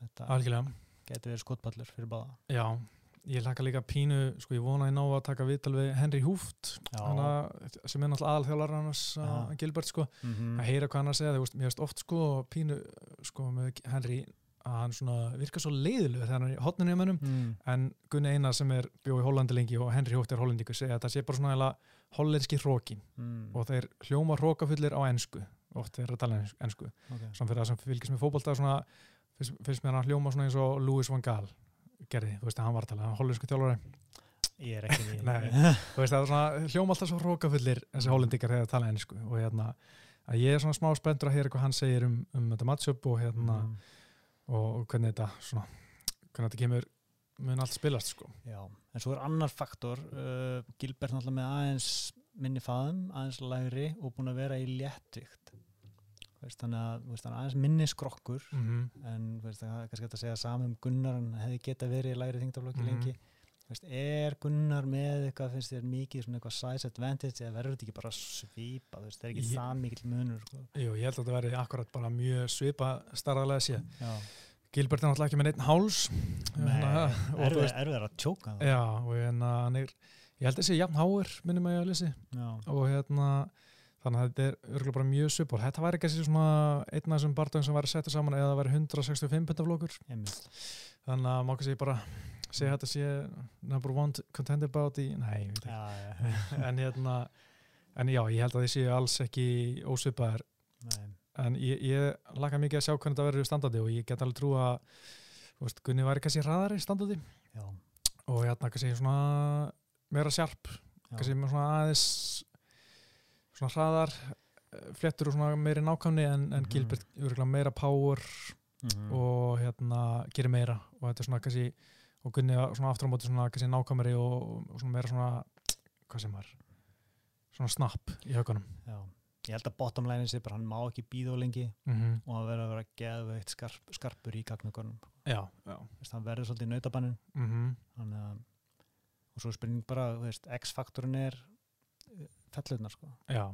þetta getur verið skotpallur fyrir báða Já, ég laka líka pínu sko ég vona ég ná að taka viðtal við Henry Húft hana, sem er náttúrulega aðalþjólar hans að Gilbert sko mhm. að heyra hvað hann að segja, það er oft sko pínu sko með Henry að hann svona virka svo leiðilega þegar hann er hotninu í mönnum. Mm. en Gunni Einar sem er bjóð í Hollandi lengi og Henry Hótt er hollendíku segja að það sé bara svona hollenski hrókin mm. og þeir hljóma hrókafullir á ennsku oft þeir eru að tala ennsku okay. samt fyrir það sem fylgis með fókbalta fyrst, fyrst með hann hljóma svona eins og Louis van Gaal gerði, þú veist að hann var að tala, hollensku þjálfari. Ég er ekki [LAUGHS] svona hljóma alltaf svo hrókafullir þessi hollendikar þegar það tala ennsku og hérna ég er svona smá spenntur að heyra hvað hann segir um, um þetta matchup og hérna Mm, og, hvernig þetta svona hvernig þetta kemur mun allt spilast sko Já, en svo er annar faktor uh, Gilbert náttúrulega með aðeins minni faðum, aðeins lægri og búin að vera í léttvikt veist, þannig að veist, hann aðeins minni skrokkur mm -hmm. en veist, kannski að segja saman um Gunnar hann hefði geta verið í lægri þingtaflokki Mhm. lengi veist, er Gunnar með eitthvað finnst þér mikið svona eitthvað size advantage eða verður þetta ekki bara svipa veist, það er ekki Ég- það mikill munur sko. Jú, ég held að þetta verði akkurat bara mjög svipa starraðlega séð. Já, Gilbert er náttúrulega ekki með neitt háls. Nei, Hérna, og erfið er að tjóka það. Já, og hérna er ég held að sé jafn háir minnum að ég að lesi. Já, og hérna þannig að þetta er örgulega bara mjög svipur þetta væri kannski svona einn af þessum barndagum sem væri settur saman eða það væri 165 pundaflokkur. Einmitt. Þannig að má kannski bara segja þetta sé number one contender í, nei, ég veit ekki. [LAUGHS] En hérna, en já, ég held að þið séu alls ekki ósvipaðir. Nei. En ég, ég laka mikið að sjá hvernig þetta verður standandi og ég get alveg trú að veist, Gunni væri kannski hraðari standandi. Já, og hérna kannski svona meira sjarp, kannski með svona aðeins svona hraðar eh, flettur og svona meiri nákvæmni en, en Mhm. Gilbert örugglega meira power Mhm. og hérna gerir meira. Og þetta er svona kannski og Gunni var svona aftur á móti svona kannski nákvæmari og, og svona meira svona hvað sem var svona snapp í högunum Já, ég held að bottom line sé bara hann má ekki býða og lengi mm -hmm. og hann verður að vera geðveikt skarp, skarpur í gagnugörnum já, já. Hann verður svolítið í nautabannin mm þannig að og svo er spurning bara, þú veist, X-faktorinn er eh, fellurnar sko. Já,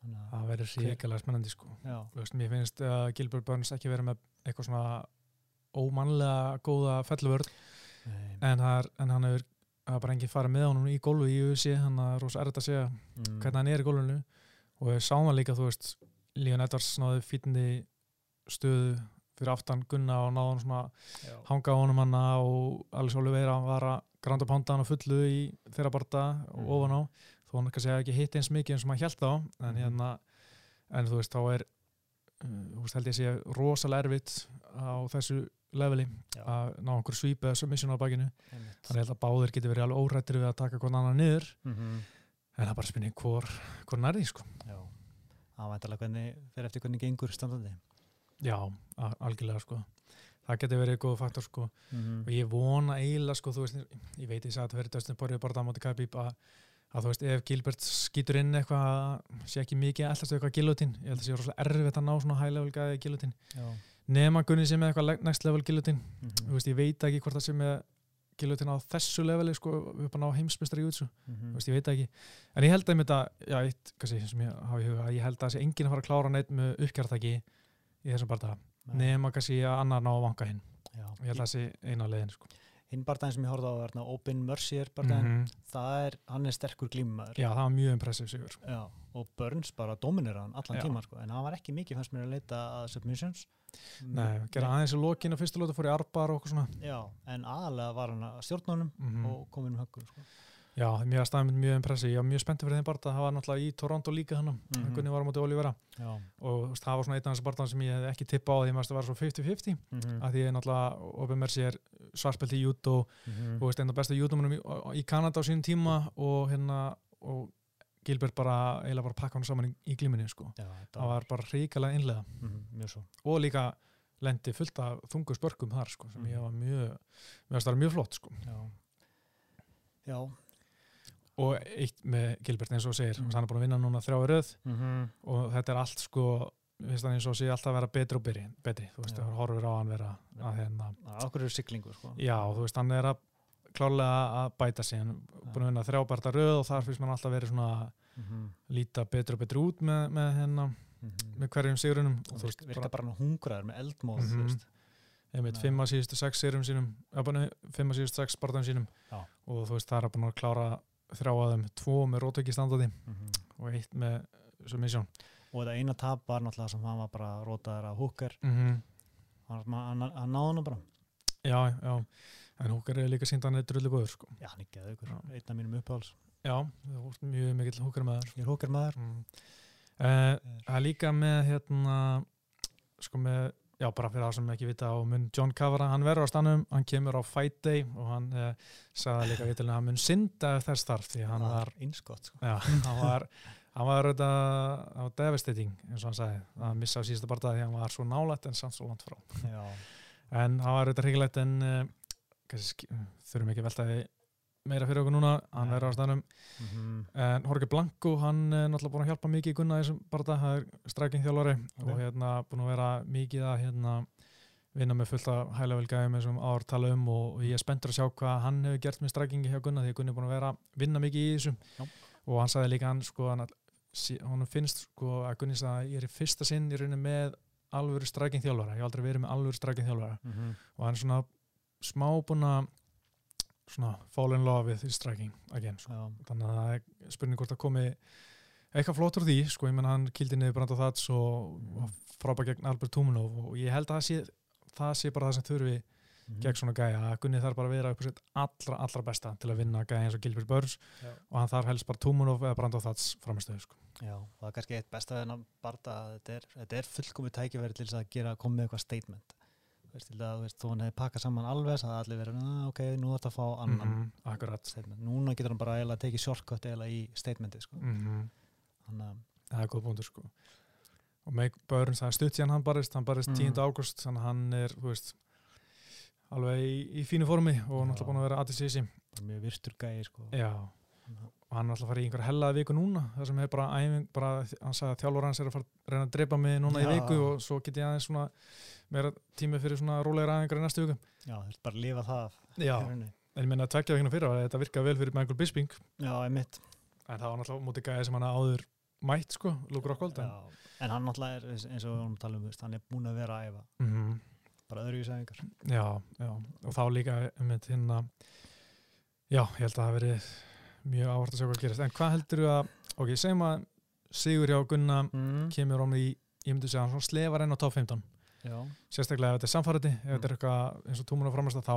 þannig að, það verður ríkilega spennandi sko. Já, Þú veist, mér finnst að Gilbert Burns ekki verið með eitthvað svona ómannlega góða felluvörð nei, en, en hann hefur bara enginn farið með honum í gólfu í UFC hann er rosa erfitt að segja mm, hvernig hann er í gólfinu og við sáum það líka, þú veist Leon Edwards náði fítindi stöðu fyrir aftan Gunna og náði hann svona já, hanga honum hann og Alex Oliveira var að granda pánda hann á fullu í þeirra barta og Mhm. ofan á. Þó hann kannski ekki hitt eins mikið eins og maður held á en Mhm. hérna en þú veist þá er þú veist held ég að sé rosalega erfitt á þessu leveli já, að ná einhver svíp eða submission á bakinu. Þannig ég held að báðir getur verið alveg órættir við að taka hvern annan niður. Mhm, en það er bara spynning hvor, hvor nærði sko. Já. Það væntalega hvernig, fyrir eftir hvernig gengur standandi. Já, algjörlega sko. Það getur verið góð faktor sko. Mm og ég vona eiginlega sko, þú veist, ég veit ég sagði að það verið Dustin Poirier bara á móti Khabib að, að þú veist, ef Gilbert skýtur inn eitthvað sé ekki mikið allast eitthvað giljotin ég held að sé rosalega erfitt að ná svona high level gæði giljotin já, nema Gunni sem með eitthvað next level giljotin mhm, þú veist, ég veit ekki hvort það sé með giljotin á þessu leveli sko, upp að ná heimsbystari jútsu, mhm, þú veist, ég veit það ekki. En ég held að þetta, sem ég að ég held að það sé enginn að fara að klára neitt með uppkjartaki í þessum nei, nema kannski að annar ná að vanka hinn, já. ég held að það sé eina leiðin sko. Hinn bardaginn sem ég horfði á var Open Mercier bardaginn, Mhm. það er, hann er sterkur glímaður Já, það var mjög impressiv sigur. Já, og Burns bara dominir hann allan Já. tíman sko, en hann var ekki mikið fannst mér að leita að submissions Nei, gera aðeins í lokin og fyrstu lóta fór í arbar og okkur svona. Já, en aðalega var hann að stjórnunum Mm og komin um höggur sko. Já, mér staðið mjög impressiv. Ég var mjög spenntið fyrir þeim barða. Það var náttúrulega í Toronto líka hann. Mm Mhm. Gunni var á móti Olivera. Já, Og það var svona einn af þessu barðan sem ég hef ekki tippa á því að það var svo 50-50. mm Af því ég náttúrulega, Obi Mercy er svarspelt í judo og veist, einn af bestu judomunum í, í Kanada á sínum tíma og hérna, og Gilbert bara, eiginlega bara pakka hann saman í, í glíminni, sko. Já, Það var bara mm, mjög svo og líka lendi fullt af þungu spörkum þar sko, sem Mhm. ég var mjög það mjög flott sko. Já. Og eitt með Gilbert eins og segir Mhm. hann er búin að vinna núna þrjá röð Mm -hmm. og þetta er allt sko finnst það eins og sé alltaf að vera betri og betri, betri þú veist, það horfur á hann vera að hérna, Akkur eru siglingu sko. já, þú veist, hann er að klárlega að bæta sig hann er búin að vinna þrjá barða röð og þar finnst mann alltaf verið svona mm -hmm. líta betri og betri út með, með, hérna, með hverjum sigurunum og þú veist, Virka bara hann hungraður með eldmóð Mhm. þú veist. einmitt Nei. fimm að síðustu sex sigurum sínum fimm að síðustu sex barðum sínum Já. og þú veist það er búin að klára þrjá að þeim, tvo með rótöki standandi Mhm. og eitt með submission Og þetta eina tap var náttúrulega sem hann var bara rótaður af húkar mm -hmm. hann, hann, náði hann bara. Já, já, en húkar er líka sínd hann er drullu góður sko. Já, hann er geðugur, einn af mínum uppáhalds. Já, það er mjög mikill húkar með þar Ég er húkar maður. Mm. uh, það er líka með hérna sko með já, bara fyrir það sem ekki vita og mun John Cavara, hann verður á stannum hann kemur á Fight Day og hann uh, sagði líka vitilega að hann mun synda þess þarf því hann var, einskott sko. já, [LAUGHS] hann var hann var þetta á devastating eins og hann sagði, að missa á síðasta barndag því hann var svo nálægt en samt svo langt frá. Já, en það var þetta hryggilegt en sk- þurfum ekki að velta því meira fyrir okkur núna, hann verður á stannum mhm, En Jorge Blanco, hann er náttúrulega búin að hjálpa mikið í Gunna þessum barða, það er stræking þjálfari Ok. og hérna búin að vera mikið að hérna vinna með fullt af hælevel gæðum eins og ár tala um og, og ég er spenntur að sjá hvað hann hefur gert með strækingi hjá Gunna því að Gunni er búin að vera að vinna mikið í þessum Já. og hann sagði líka hann sko hann, hann finnst sko að Gunni sagði að ég er í fyrsta sinn í rauninni með alvöru stræking þjálfara, ég hef aldrei verið með alvöru stræking þjálfara. Mhm, og hann er svona smá búin að svona fall in love with striking again sko. Þannig að það er spurning hvort það komi eitthvað flott úr því, sko, ég menna hann kildi niður Brand og Þats og, og frábæð gegn Albert Tumunov og ég held að það sé, það sé bara það sem þurfi mhm, gegn svona gæja, að Gunni þarf bara að vera upp á sitt allra, allra besta til að vinna gæja eins og Gilbert Burns Já. og hann þarf helst bara Tumunov eða Brand og Þats framistöðu, sko. já, það er kannski eitt besta við hennar barða að þetta er, er fullkomið tækifæri til að gera, koma með eitthvað statement veist, að, þú veist, hann hefði pakkað saman alveg það hefði allir verið, "Ah, ok, nú er þetta að fá annan Mhm, akkurat statement, núna getur hann bara eiginlega tekið shortcut eiginlega í statementið sko. mm þannig að það er góð búndur, sko og með Burns, það er stutt síðan hann barist hann barist Mhm. 10. ágúst, þannig að hann er þú veist, alveg í, í fínu formi og náttúrulega búin að vera aðeins í þessi mjög virtur gæi sko. Já, að- og hann er alltaf að fara í einhver hellaði viku núna það sem er bara æfing, bara, hann sagði að þjálfur hans er að fara að reyna að drepa mig núna í Já. viku og svo get ég aðeins svona meira tími fyrir svona rólegra aðeingar í næstu viku. Já, þú veist bara að lifa það Já, í en ég menna að tvekja vegna fyrir að þetta virkaði vel fyrir Michael Bisping. Já, einmitt. En það var náttúrulega mútið gæði sem hann áður mætt sko, Luke Rockhold en, já. en hann náttúrulega er eins og við vorum að tala um hann er búin að vera að æfa. Mm bara öðruvísæðingar Já, já, og þá líka um þetta hérna já, ég held að það verið mjög áhvert að sjá hvað gerist. En hvað heldur þú að, ok, segjum að Sigur hjá Gunna mm. kemur om í, ég myndi segja slefar enn á top 15 já, sérstaklega ef þetta er samfærandi, ef Mm. þetta er eitthvað eins og túmuna framast þá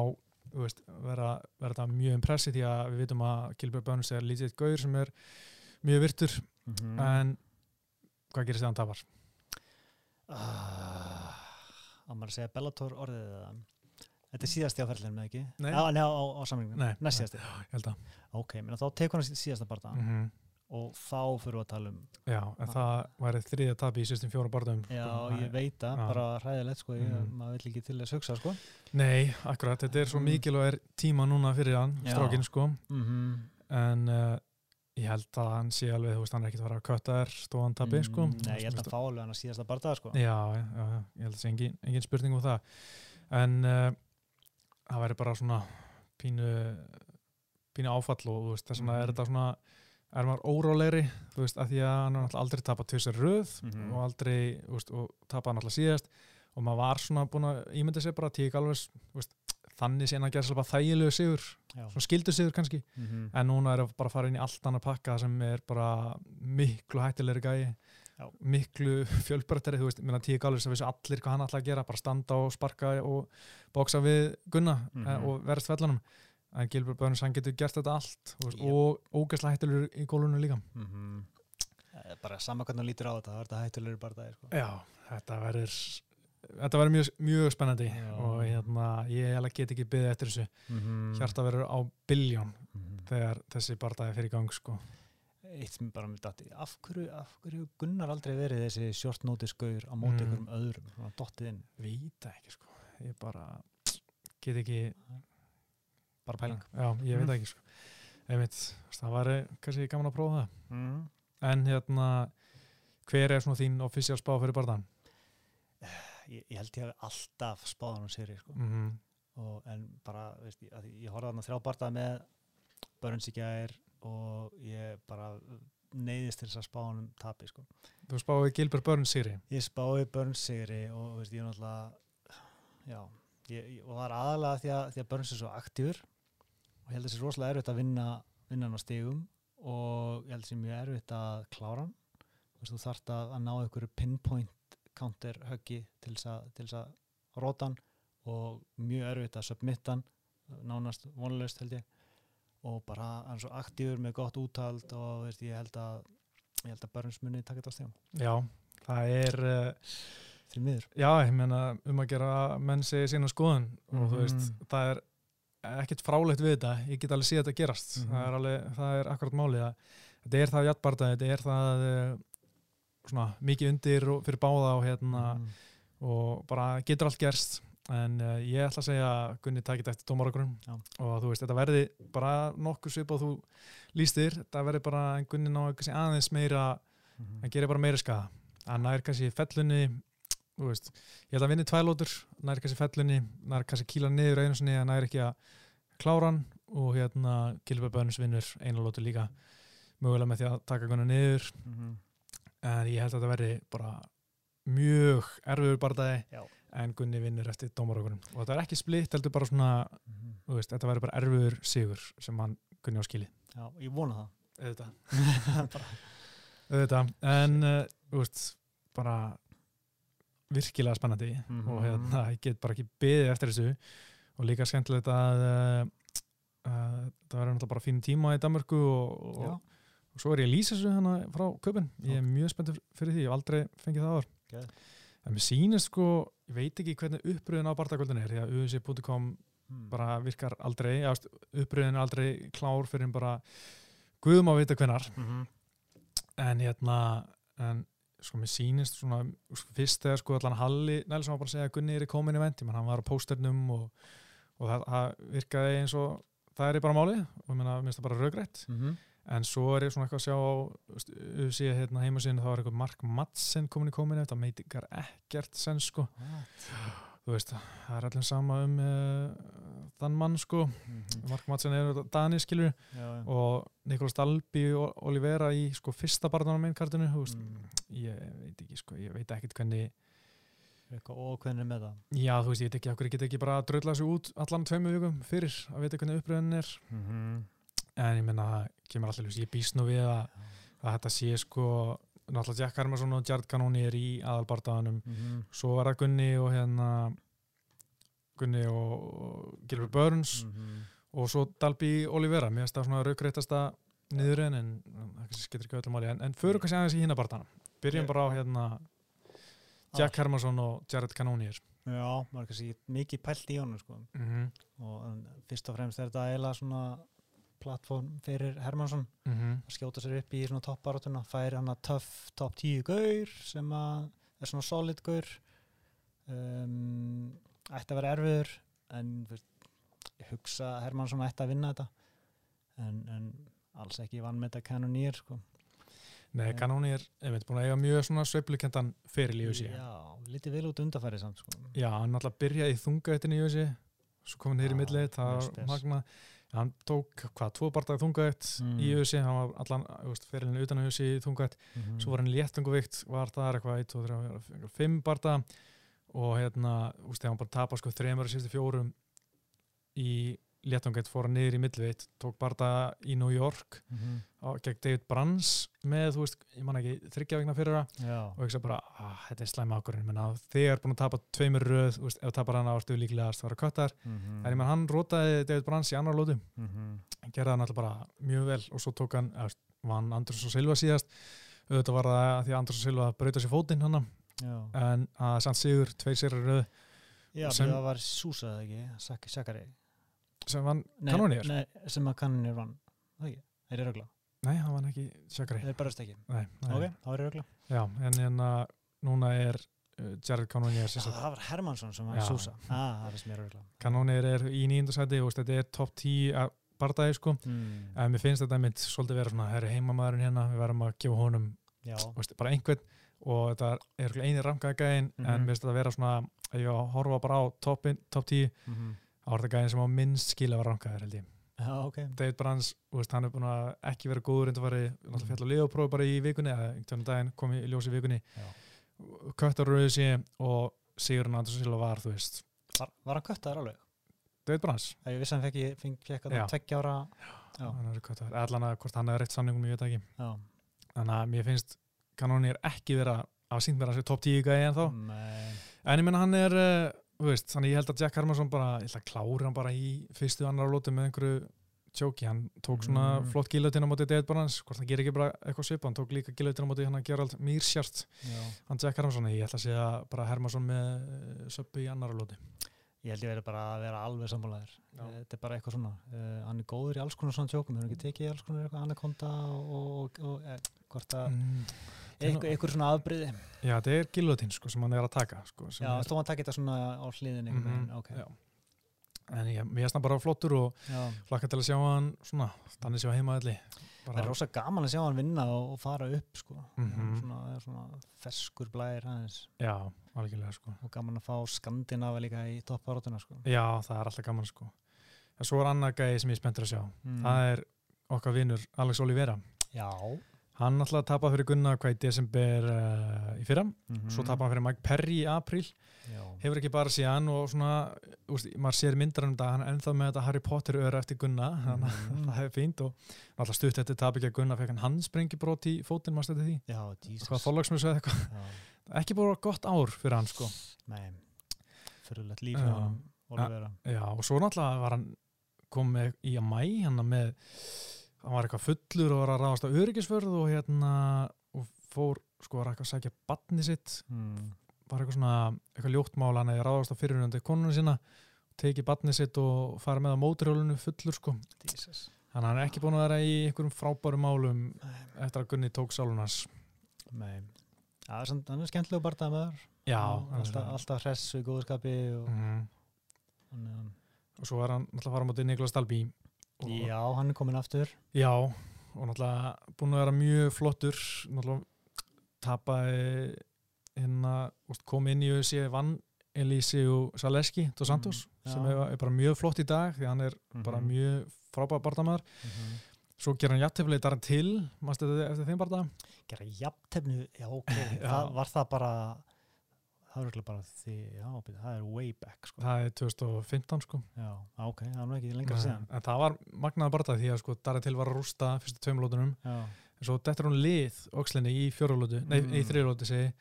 veist, verða, verða þetta mjög impressi því að við vitum að Gilbert Burns er lítið gaur sem er mjög virtur. Mm. en hvað gerist þegar hann tapar? ah, að maður að segja Bellator orðið eða? Þetta er síðasti á ferðlunum eða ekki? Nei. á, á, á, á samlingum, Nei, næst síðasti. Ég held að. Ok, menn þá tekur hann síðasta barða mm og þá fyrir við að tala um Já, en það væri þriðja tapi í sýstum fjóra barðum já, sko. ég veit Já. bara hræðilegt sko, ég, Mhm. maður vill ekki til þess hugsa sko Nei, akkurat, þetta er svo Mm. mikilvæg tíma núna fyrir hann, Já. strókin sko mm en uh, ég held að hann sé alveg, þú veist, hann er ekkert að fara að kötta þær stóðan tapi sko Mm, Nei, ég held að fá alveg hann að síðasta barða sko Já, já, já, ég held að það sé engin, engin spurning um það en uh, það væri bara svona pínu pínu áfall og veist, er maður órálegri, þú veist, að því að hann náttúrulega aldrei tapað tvisar röð Mhm. og aldrei, þú veist, og tapaði náttúrulega síðast og maður var svona búin að ímynda sér bara tík alveg, þú veist, þannig síðan að gera svolítið þægilegu sigur, Já. svona skildu sigur kannski, Mhm. en núna er að bara fara inn í allt annað pakka sem er bara miklu hættilegri gæi Já. miklu [LAUGHS] fjölbreyttari þú veist, tíu gálur sem vissi allir hvað hann ætla að gera bara standa og sparka og bóksa við Gunna mm og verðast fellanum en Gilbert Burns, hann getur gert þetta allt veist, og ógæslega hættilegur í gólunum líka Mhm. Eh, bara sama hvernig hann lítur á þetta það er þetta hættulegur barða sko. Já, þetta verður þetta verður mjög, mjög spennandi Já. og hérna, ég held get ekki byggði eftir þessu Mhm. hjarta verður á biljón Mhm. þegar þessi barndagi fyrir gang sko. eitt sem bara með datti af hverju, af hverju Gunnar aldrei verið þessi short notice gaur á móti Mm. einhverjum öðrum dottið inn Víta ekki sko ég bara get ekki bara pæling Já, ég veit Mm. ekki sko Einmitt, það var kannski gaman að prófa það mm. En hérna hver er svona þín offisjál spá fyrir barðan? ég, ég held ég hafi alltaf spáðan og séri sko. Mm -hmm. og, en bara, veist, ég, að ég horfði þarna þrjá barða með gær og ég bara neyðist til þess að spáðanum tapi sko. Þú spáði Gilbert Burns sigri ég spái Burns sigri og veist, ég er náttúrulega já, ég, og það er aðalega því að, að Burns er svo aktífur og ég held þessi rosalega erfitt að vinna vinna hann á stigum og ég held þessi mjög erfitt að klára hann. Þú þarft að, að ná einhverju pinpoint counter höggi til þess að, að róta hann og mjög erfitt að submitta hann nánast vonlaust held ég. Og bara hann er svo aktífur með gott úthald og veist, ég held að ég held að taka þetta á stigum. Já, það er uh, því miður. Já, ég meina um að gera að menn segja sína skoðun og þú veist, Mhm. það er ekkert frálegt við þetta, ég get alveg séð þetta gerast Mhm. það er alveg, það er akkurat málið þetta er það jættbarta, þetta er það uh, svona mikið undir fyrir báða og hérna Mhm. og bara getur allt gerst en uh, ég ætla að segja að Gunni takit eftir dómaragrunum Já. og þú veist, þetta verði bara nokkuð svip og þú lístir, þetta verði bara Gunni ná aðeins meira Mhm. hann gerir bara meira skaða hann nær kannski fellunni veist, ég held að vinni tvælótur nær kannski fellunni, nær kannski kýla niður einu sinni, hann nær ekki að klára hann og hérna Gilbert Bönns vinnur einu lótu líka mögulega með því að taka Gunnar niður. Mhm. en ég held að þetta verði bara mjög erfiður barndagi en Gunni vinnur eftir dómarökunum og þetta er ekki splitt, heldur bara svona Mhm. þú veist, þetta verður bara erfiður sigur sem hann Gunni á skili Já, ég vona það. Auðvitað. [LAUGHS] En uh, veist, bara virkilega spennandi Mhm. og hérna, ég get bara ekki beðið eftir þessu og líka skemmtilegt að uh, það verður náttúrulega bara fín tíma í Danmörku og, og, og svo er ég að lýsa þessu hana frá köpun ég er mjög spenntið fyrir því, ég hef aldrei fengið það áður Geð. en mér sýnist sko ég veit ekki hvernig uppröðin á barndagöldin er því að uc.com Mm. bara virkar aldrei uppröðin er aldrei klár fyrir bara guðum að vita hvenar Mhm. en hérna en sko mér sýnist svona sko, fyrst þegar sko allan Halli Nelson var bara að segja að Gunni er í komin event ég menn hann var á pósternum og, og það, það virkaði eins og það er bara málið og menna, minnst það bara raugrætt Mhm. en svo er ég svona eitthvað að sjá á síðan hérna heimasíðinu þá er eitthvað Mark Madsen komin í komin event það meitikar ekkert sen sko. Þú veist, það er allir sama um uh, þann mann sko Mhm. Mark Madsen er Dani skilur Já, og Nikolas Dalby og Olivera í sko fyrsta barndan á veist, Mm. ég veit ekki sko, ég veit ekkert hvernig Eitthvað ókveðnir með það já þú veist, ég veit ekki, okkur ég get ekki bara að drölla sig út allan tveimu vikum fyrir að vita hvernig uppröðin er Mhm. en ég menna það kemur alltaf ljós, ég býst nú við að, að þetta sé sko náttúrulega Jack Hermansson og Jared Cannoni er í aðalbardaðanum, Mhm. svo er það Gunni og hérna Gunni og, Gilbert Burns Mhm. og svo Dalby Olivera, mér finnst það svona raukreitasta niðurinn en það skiptir ekki öllum máli. En, en förum kannski aðeins í hinna barndana byrjum Ég- bara á hérna Jack Hermansson og Jared Cannonier. Já, maður kannski mikið pælt í honum sko. mm -hmm. og en, fyrst og fremst er þetta eiginlega svona plattform fyrir Hermansson. Mm að skjóta sér upp í svona toppbaratuna færi hann að töff top 10 gaur sem að er svona solid gaur. Um, ætti að vera erfiður en veist, ég hugsa að Hermansson ætti að vinna þetta en, en alls ekki vann með þetta kanonýr sko. Nei, ég veit, búin að eiga mjög svona sveiflukendan fyrir í USA Já, lítið vel út undarfæri samt sko. Já, hann alltaf byrjaði í þungaðettin í USA svo kom hann hér í millið, það var magna hann tók, hvað, tvo barndagi þungaðett Mm. í USA, hann var allan, fyrirlinu utan USA í þungaðett mm. svo var hann léttunguvikt, var það eitthvað 1, 2, 3, 5 barða og hérna, þú veist, þegar hann bara tapa sko þremur og síðustu fjórum í léttunguvikt fór hann niður í millveit, tók barða í New York mm. á, gegn David Brands með, þú veist, ég man ekki þryggja vegna fyrir það og ég sagði bara, ah, þetta er slæma ákvörðin menna, þegar búin að tapa tveimur röð þú veist, ef þú tapar hann ástu líklega að það var köttar mm. en ég menn hann rótaði David Brands í annar lótu mm. hann gerði hann alltaf bara mjög vel og svo tók hann, eða, vann Andrés og Silva síðast auðvitað var það að því að Andrés og Silva brauta sér fótinn hann Já, en að samt sigur, tveir sér röð Já sem- það var Súsa eða ekki, Sak Sakari. Sem vann Nei, kanónir, nei. Nei, sem að kanonir vann. Það ekki, þeir eru rögla hann vann ekki sjakari Þeir barast ekki. Nei, nei. Ok, þá eru rögla já, en hérna núna er uh, Jared Kanónir Já, það var Hermansson sem var. Súsa ah, Það Kanónir er í nýjundasæti og þetta er top 10 að bardagi sko. Mm. en mér finnst þetta mynd svolítið vera svona það er heimamaðurinn hérna, við verðum að gefa honum Já, bara einhvern og þetta er eini rankaði gæðin en Mhm. mér finnst þetta vera svona að ég horfa bara á toppin, top 10 mm -hmm. þetta gæðin sem á minnst skil að vera rankaðir held ég. Já ok. David Brands, veist, hann er búin að ekki vera góður en það var náttúrulega fjall og liðopróf bara í vikunni eða einhvern daginn kom í ljós í vikunni. Já. köttar rauðið sé og Sigurinn Andersson Silva var, þú veist. Var, var hann köttaður alveg? David Brands, Að Ég vissi hann fekk, að tveggja ára. Já. hann köttar allan að hvort hann er reitt samningum, ég veit ekki Já, þannig að mér finnst kanónir ekki vera að sínt sé top 10 gæði en þá. En ég menna hann er, uh, þú veist, þannig ég held að Jack Hermansson bara, ég ætla að klára hann bara í fyrstu annar lótu með einhverju tjóki, hann tók svona Mm. flott gilötin á móti David Barnes, hvort hann gerir ekki bara eitthvað svip, hann tók líka gilötin á móti hann að Gerald Mírsjart, Já. hann Jack Hermansson ég ætla að segja bara Hermansson með uh, söpbu í annara lóti Ég held ég verið bara að vera alveg sammálaðir. Já. Þetta er bara eitthvað svona. Uh, hann er góður í alls konar svona tjókum. Hefur hann ekki tekið alls konar anakonda og, og, og eh, hvort að mm. Eitthvað svona afbryði. Já, þetta er gilötin sko, sem hann er að taka sko, sem Já, er, þó hann takið þetta svona á hliðin einhvern Mhm, veginn. Ok. já. en ég, mér finnst hann bara flottur og hlakka til að sjá hann svona, þannig séu heimaðalli Það er rosa gaman að sjá hann vinna og, og fara upp sko. Mhm. svona, það er svona ferskur blæðir aðeins Já, algjörlega sko og gaman að fá Skandinava líka í toppárátuna sko. Já, það er alltaf gaman sko en svo er annað gæði sem ég er spenntur að sjá mm. það er okkar vinur Alex Olivera Já hann alltaf tapað fyrir Gunnar hvað í desember uh, í fyrra, mm svo tapað hann fyrir Mike Perry í april, Já, hefur ekki bara síðan og svona, úst, maður sér myndar um þetta hann er ennþá með þetta Harry Potter öra eftir Gunnar. Þannig að Mhm. [LAUGHS] það hefur fínt og alltaf stutt eftir tap ekki að Gunnar fekk hann handsprengjubrót í fótinn, maður stætti því? Já Jesus. Hvað þólagsmjössu eða eitthvað, ekki bara gott ár fyrir hann sko. Nei, fyrirlegt líf Já. hjá hann Olivera Já, og svo náttúrulega var hann komið í að mæ, hann með hann var eitthvað fullur og var að ráðast á öryggisförð og hérna og fór, sko, var eitthvað að sækja batni sitt, mm. var eitthvað svona eitthvað ljóttmál, hann hefði ráðast á fyrirhundandi konunum sína, tekið batni sitt og fara með á móturhjólinu fullur, sko. Jesus. Þannig að hann er ekki búin að vera í einhverjum frábærum málum Nei, eftir að Gunni tók sálunars Nei. Er samt- hann er skemmtilegu barndað með þar Já, alltaf, alltaf hress við góðskapi og, mm. og, og svo var hann náttúrulega að fara á móti Niklas Dalby Já, hann er komin aftur. Já, og náttúrulega búin að vera mjög flottur. Náttúrulega tapaði hérna, kom inn í auðvitað vann Elísiu Saleski dos Santos Mm, sem er, er bara mjög flott í dag því hann er bara Mhm. mjög frábæð barndamæður Mhm. svo ger hann jætteflið þar til mástu þetta eftir þeim barnda Gera jafntefnu, já ok. [LAUGHS] Já. það, Var það bara það var örugglega bara því, já, það er way back sko. það er 2015 sko Já, ok, það er nú ekki lengra síðan en það var magnaða barnda því að sko Darri til var að rústa fyrstu tveimlótunum en svo dettur hún lið ókslinni í fjórulótu, nei, Mm. í þriðulótu segi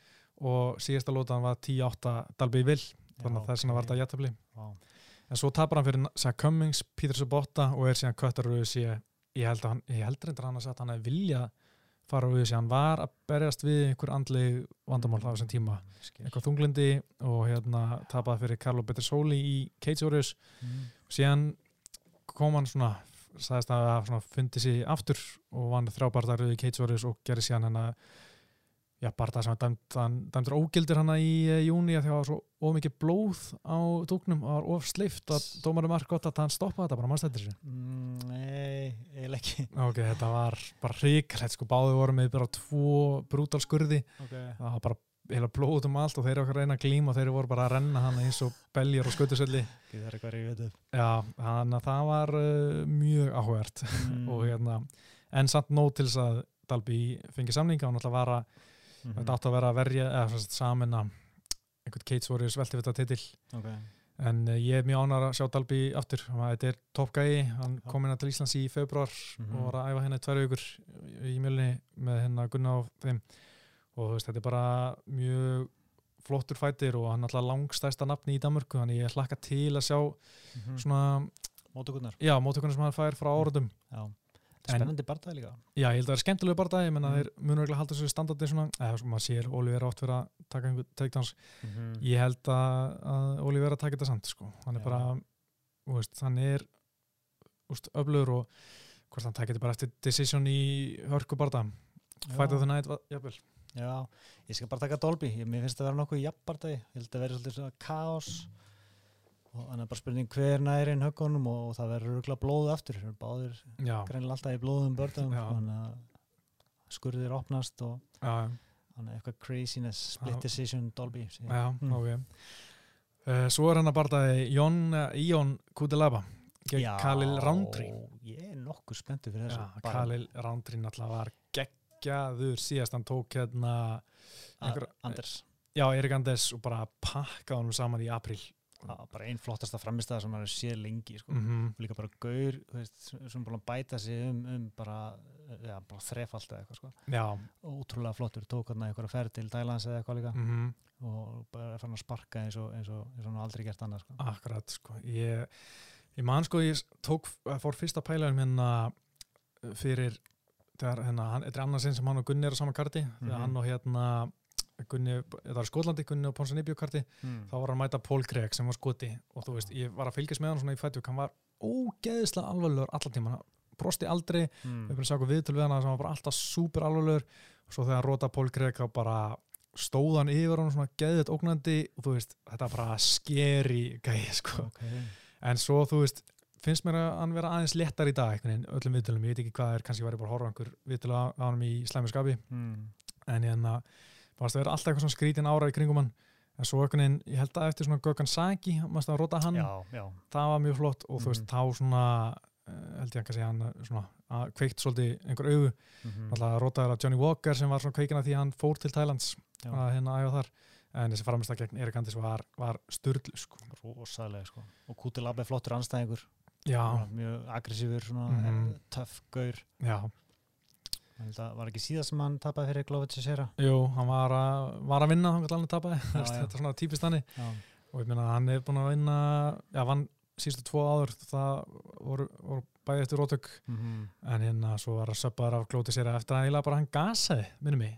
og síðasta lótan var 10-8 Dalby Vill, þannig að það er svona ok. var þetta jættefli vá. en svo tapar hann fyrir Zach Cummings, Peter Sobotta og er síðan köttar úr ég, held að hann, ég held reyndar hann að að hann hefði vilja úr þessi, hann var að berjast við einhver andli vandamál á þessum tíma Skil. eitthvað þunglindi og hérna tapaði fyrir Carlo Betersoli í Cage Warriors Mm. síðan kom hann svona sagðist að svona fundið sér aftur og vann þrjá í Cage Warriors og gerði síðan hennar já, barða sem hann dæmt, hann dæmdur ógildir hana í uh, júni að því að það var svo ómikið blóð á dúknum og það var of sleift að dómarum var gott að hann stoppaði þetta bara mannstættir sér Mm, Nei, eiginlega ekki. [LAUGHS] Ok, þetta var bara hrikalegt sko, báði voru með bara tvo brútal skurði. Okay. það var bara heila blóð um allt og þeir eru okkar að reyna að glíma og þeir voru bara að renna hann eins og beljar og skötusöldi Það er eitthvað upp? Já, þannig að það var uh, mjög áhugert [LAUGHS] Mm. og hérna, en samt nóg til þess að Dalby fengi samninga og náttúrulega var að Mhm. þetta átti að vera að verja eða samin að einhvern Kates voru svelti við þetta titil okay. en uh, ég er mjög ánægður að sjá Dalby aftur þetta er toppgæði, hann Já. kom inn til Íslands í februar Mhm. og var að æfa hérna í tvær vikur í mjölni með hérna Gunna á þeim og veist, þetta er bara mjög flottur fætir og hann er alltaf langstæsta nafni í Danmörku, þannig ég hlakka til að sjá mm. svona, Mótugunnar já, mótökunum sem hann fær frá er En- spennandi barndað líka. Já, ég held að það er skemmtilegu barndagi, menn að Mm. þeir munur ekki að halda þessu standardi svona, eða sko maður sér Oliver átt fyrir að taka einhver takedowns. Mm. ég held að, Oliver að taka þetta samt sko, hann er Já. bara veist, hann er úst, öflugur og hvort hann taka þetta bara eftir decision í hörku barnda fight of the night, jafnvel. Já, ég skal bara taka Dolby. Ég, Mér finnst að vera nokkuð jafnbardagi Ég held að vera svolítið svona kaos og þannig bara spurning hver næri inn höggunum og það verður rúglega blóð aftur báðir Já, greinilega alltaf í blóðum bördum Já. þannig að skurðir opnast og já, þannig að eitthvað craziness split Já. decision Dolby sé. já, Mm. ok uh, Svo er hann að barndagi Jón uh, Íón Kudelaba gegn Khalil Roundtree Ég er nokkuð spenntur fyrir þessu Khalil Roundtree náttúrulega var geggjaður síðast hann tók hérna einhver- Anders Já, Erik Anders og bara pakka honum saman í april bara einn flottasta framistæða sem maður séð lengi sko. mm og líka bara gaur veist, sem að bæta sig um, um bara, ja, bara þrefald eða eitthvað sko. Ótrúlega flottur, tók hann eitthvað ferð til Dælands eða eitthvað líka mm og bara fann að sparka eins og, eins og, eins og aldrei gert annað sko. akkurat sko. ég Ég man sko, ég tók, fór fyrsta pælaðum hérna fyrir, þegar hérna, þetta er annars einn sem hann og Gunni er á sama karti, þegar Mhm. hann og hérna Gunni, þetta var Skotlandi, Gunni og Ponsa Nibjó karti, mm. þá var hann að mæta Pól Greg sem var skoti og þú veist, ég var að fylgjast með hann svona í fættuk, hann var ógeðislega alvarlegur allan tíma, hann brosti aldrei við mm. erum að sjá okkur viðtöl við hann sem var bara alltaf súper alvarlegur og svo þegar hann rota Pól Greg þá bara stóð hann yfir hann svona geðið ógnandi og þú veist, þetta var bara skeri gæði sko okay. en svo þú veist, finnst mér að hann vera aðeins léttar í dag, einhvern veginn, öllum viðtölum ég veit ekki hvað það er, kannski var ég bara að horfa einhver viðtölu á hann í slæmu skapi, mm. en hérna fannst það vera alltaf eitthvað svona skrítin ára í kringum hann. En svo einhvern veginn, ég held að eftir svona Gökhan Saki, stað að rota hann já, já, það var mjög flott. Og þú veist, Mhm. þá svona uh, held ég að kannski hann uh, svona að kveikt svolítið einhver augu, mm alltaf rotaður að Johnny Walker sem var svona kveikina því að hann fór til Thailands Já. að hérna æfa þar. En þessi framist gegn Erik Andis var, var styrlu sko. rosalega sko. Og Kuti Labbe flottur anstæðingur mjög aggressífur, svona mm töff gaur. Já, að var ekki síðast sem hann tapaði fyrir Glovic að séra jú, hann var að, var að vinna, hann gæti alveg [LAUGHS] já. þetta er svona típist hann og ég meina hann er búin að vinna já, vann sístu tvo áður það voru, voru bæði eftir rótök mm en hérna svo var að söppaður af glóti sér eftir að eiginlega bara hann gasaði, minnum mig.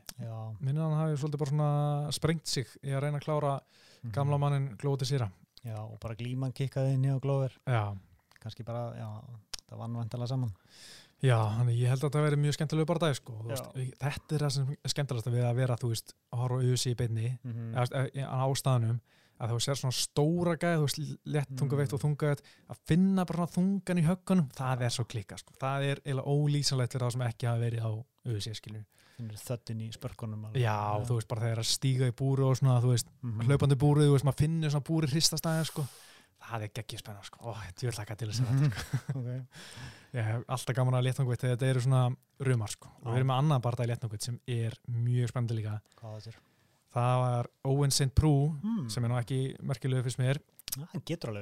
Minnum hann hafi svolítið bara svona sprengt sig í að reyna að klára mhm. gamla mannin glóti sér já, og bara glíman kikkaði inn í á Glover. Já, kannski bara, já, það vantilega saman já, hann, ég held að þetta verið mjög skemmtilegu bara dag sko. Þetta er það sem er skemmtilegast við að vera þú veist, að horfa á auðvisi í beinni mm -hmm. á staðnum að þú sér svona stóra gæð, þú veist, lett Mm. þungaveitt og þungaveitt, að finna bara þungan í höggunum, það er svo klika sko. það er eiginlega ólýsanlegt fyrir það sem ekki hafa verið á auðvisi, skilju. þöttin í spörkunum alveg. Já, þú veist, bara þegar að stíga í búru og svona, þú veist, Mhm. hlaupandi búru, þú veist, maður finnir svona búri hristastæði, sko. Það er geggið spenna, sko. Ó, þetta er hlaka til þess að þetta, sko. [LAUGHS] Ok. Ég hef alltaf gaman að léttangveitt þegar þetta eru svona rumar, sko. Og við erum með annan barða í léttangveitt sem er mjög spennandi líka. Hvað? Það var Owen St. Prue, Hmm. sem er nú ekki merkilegu fyrst verið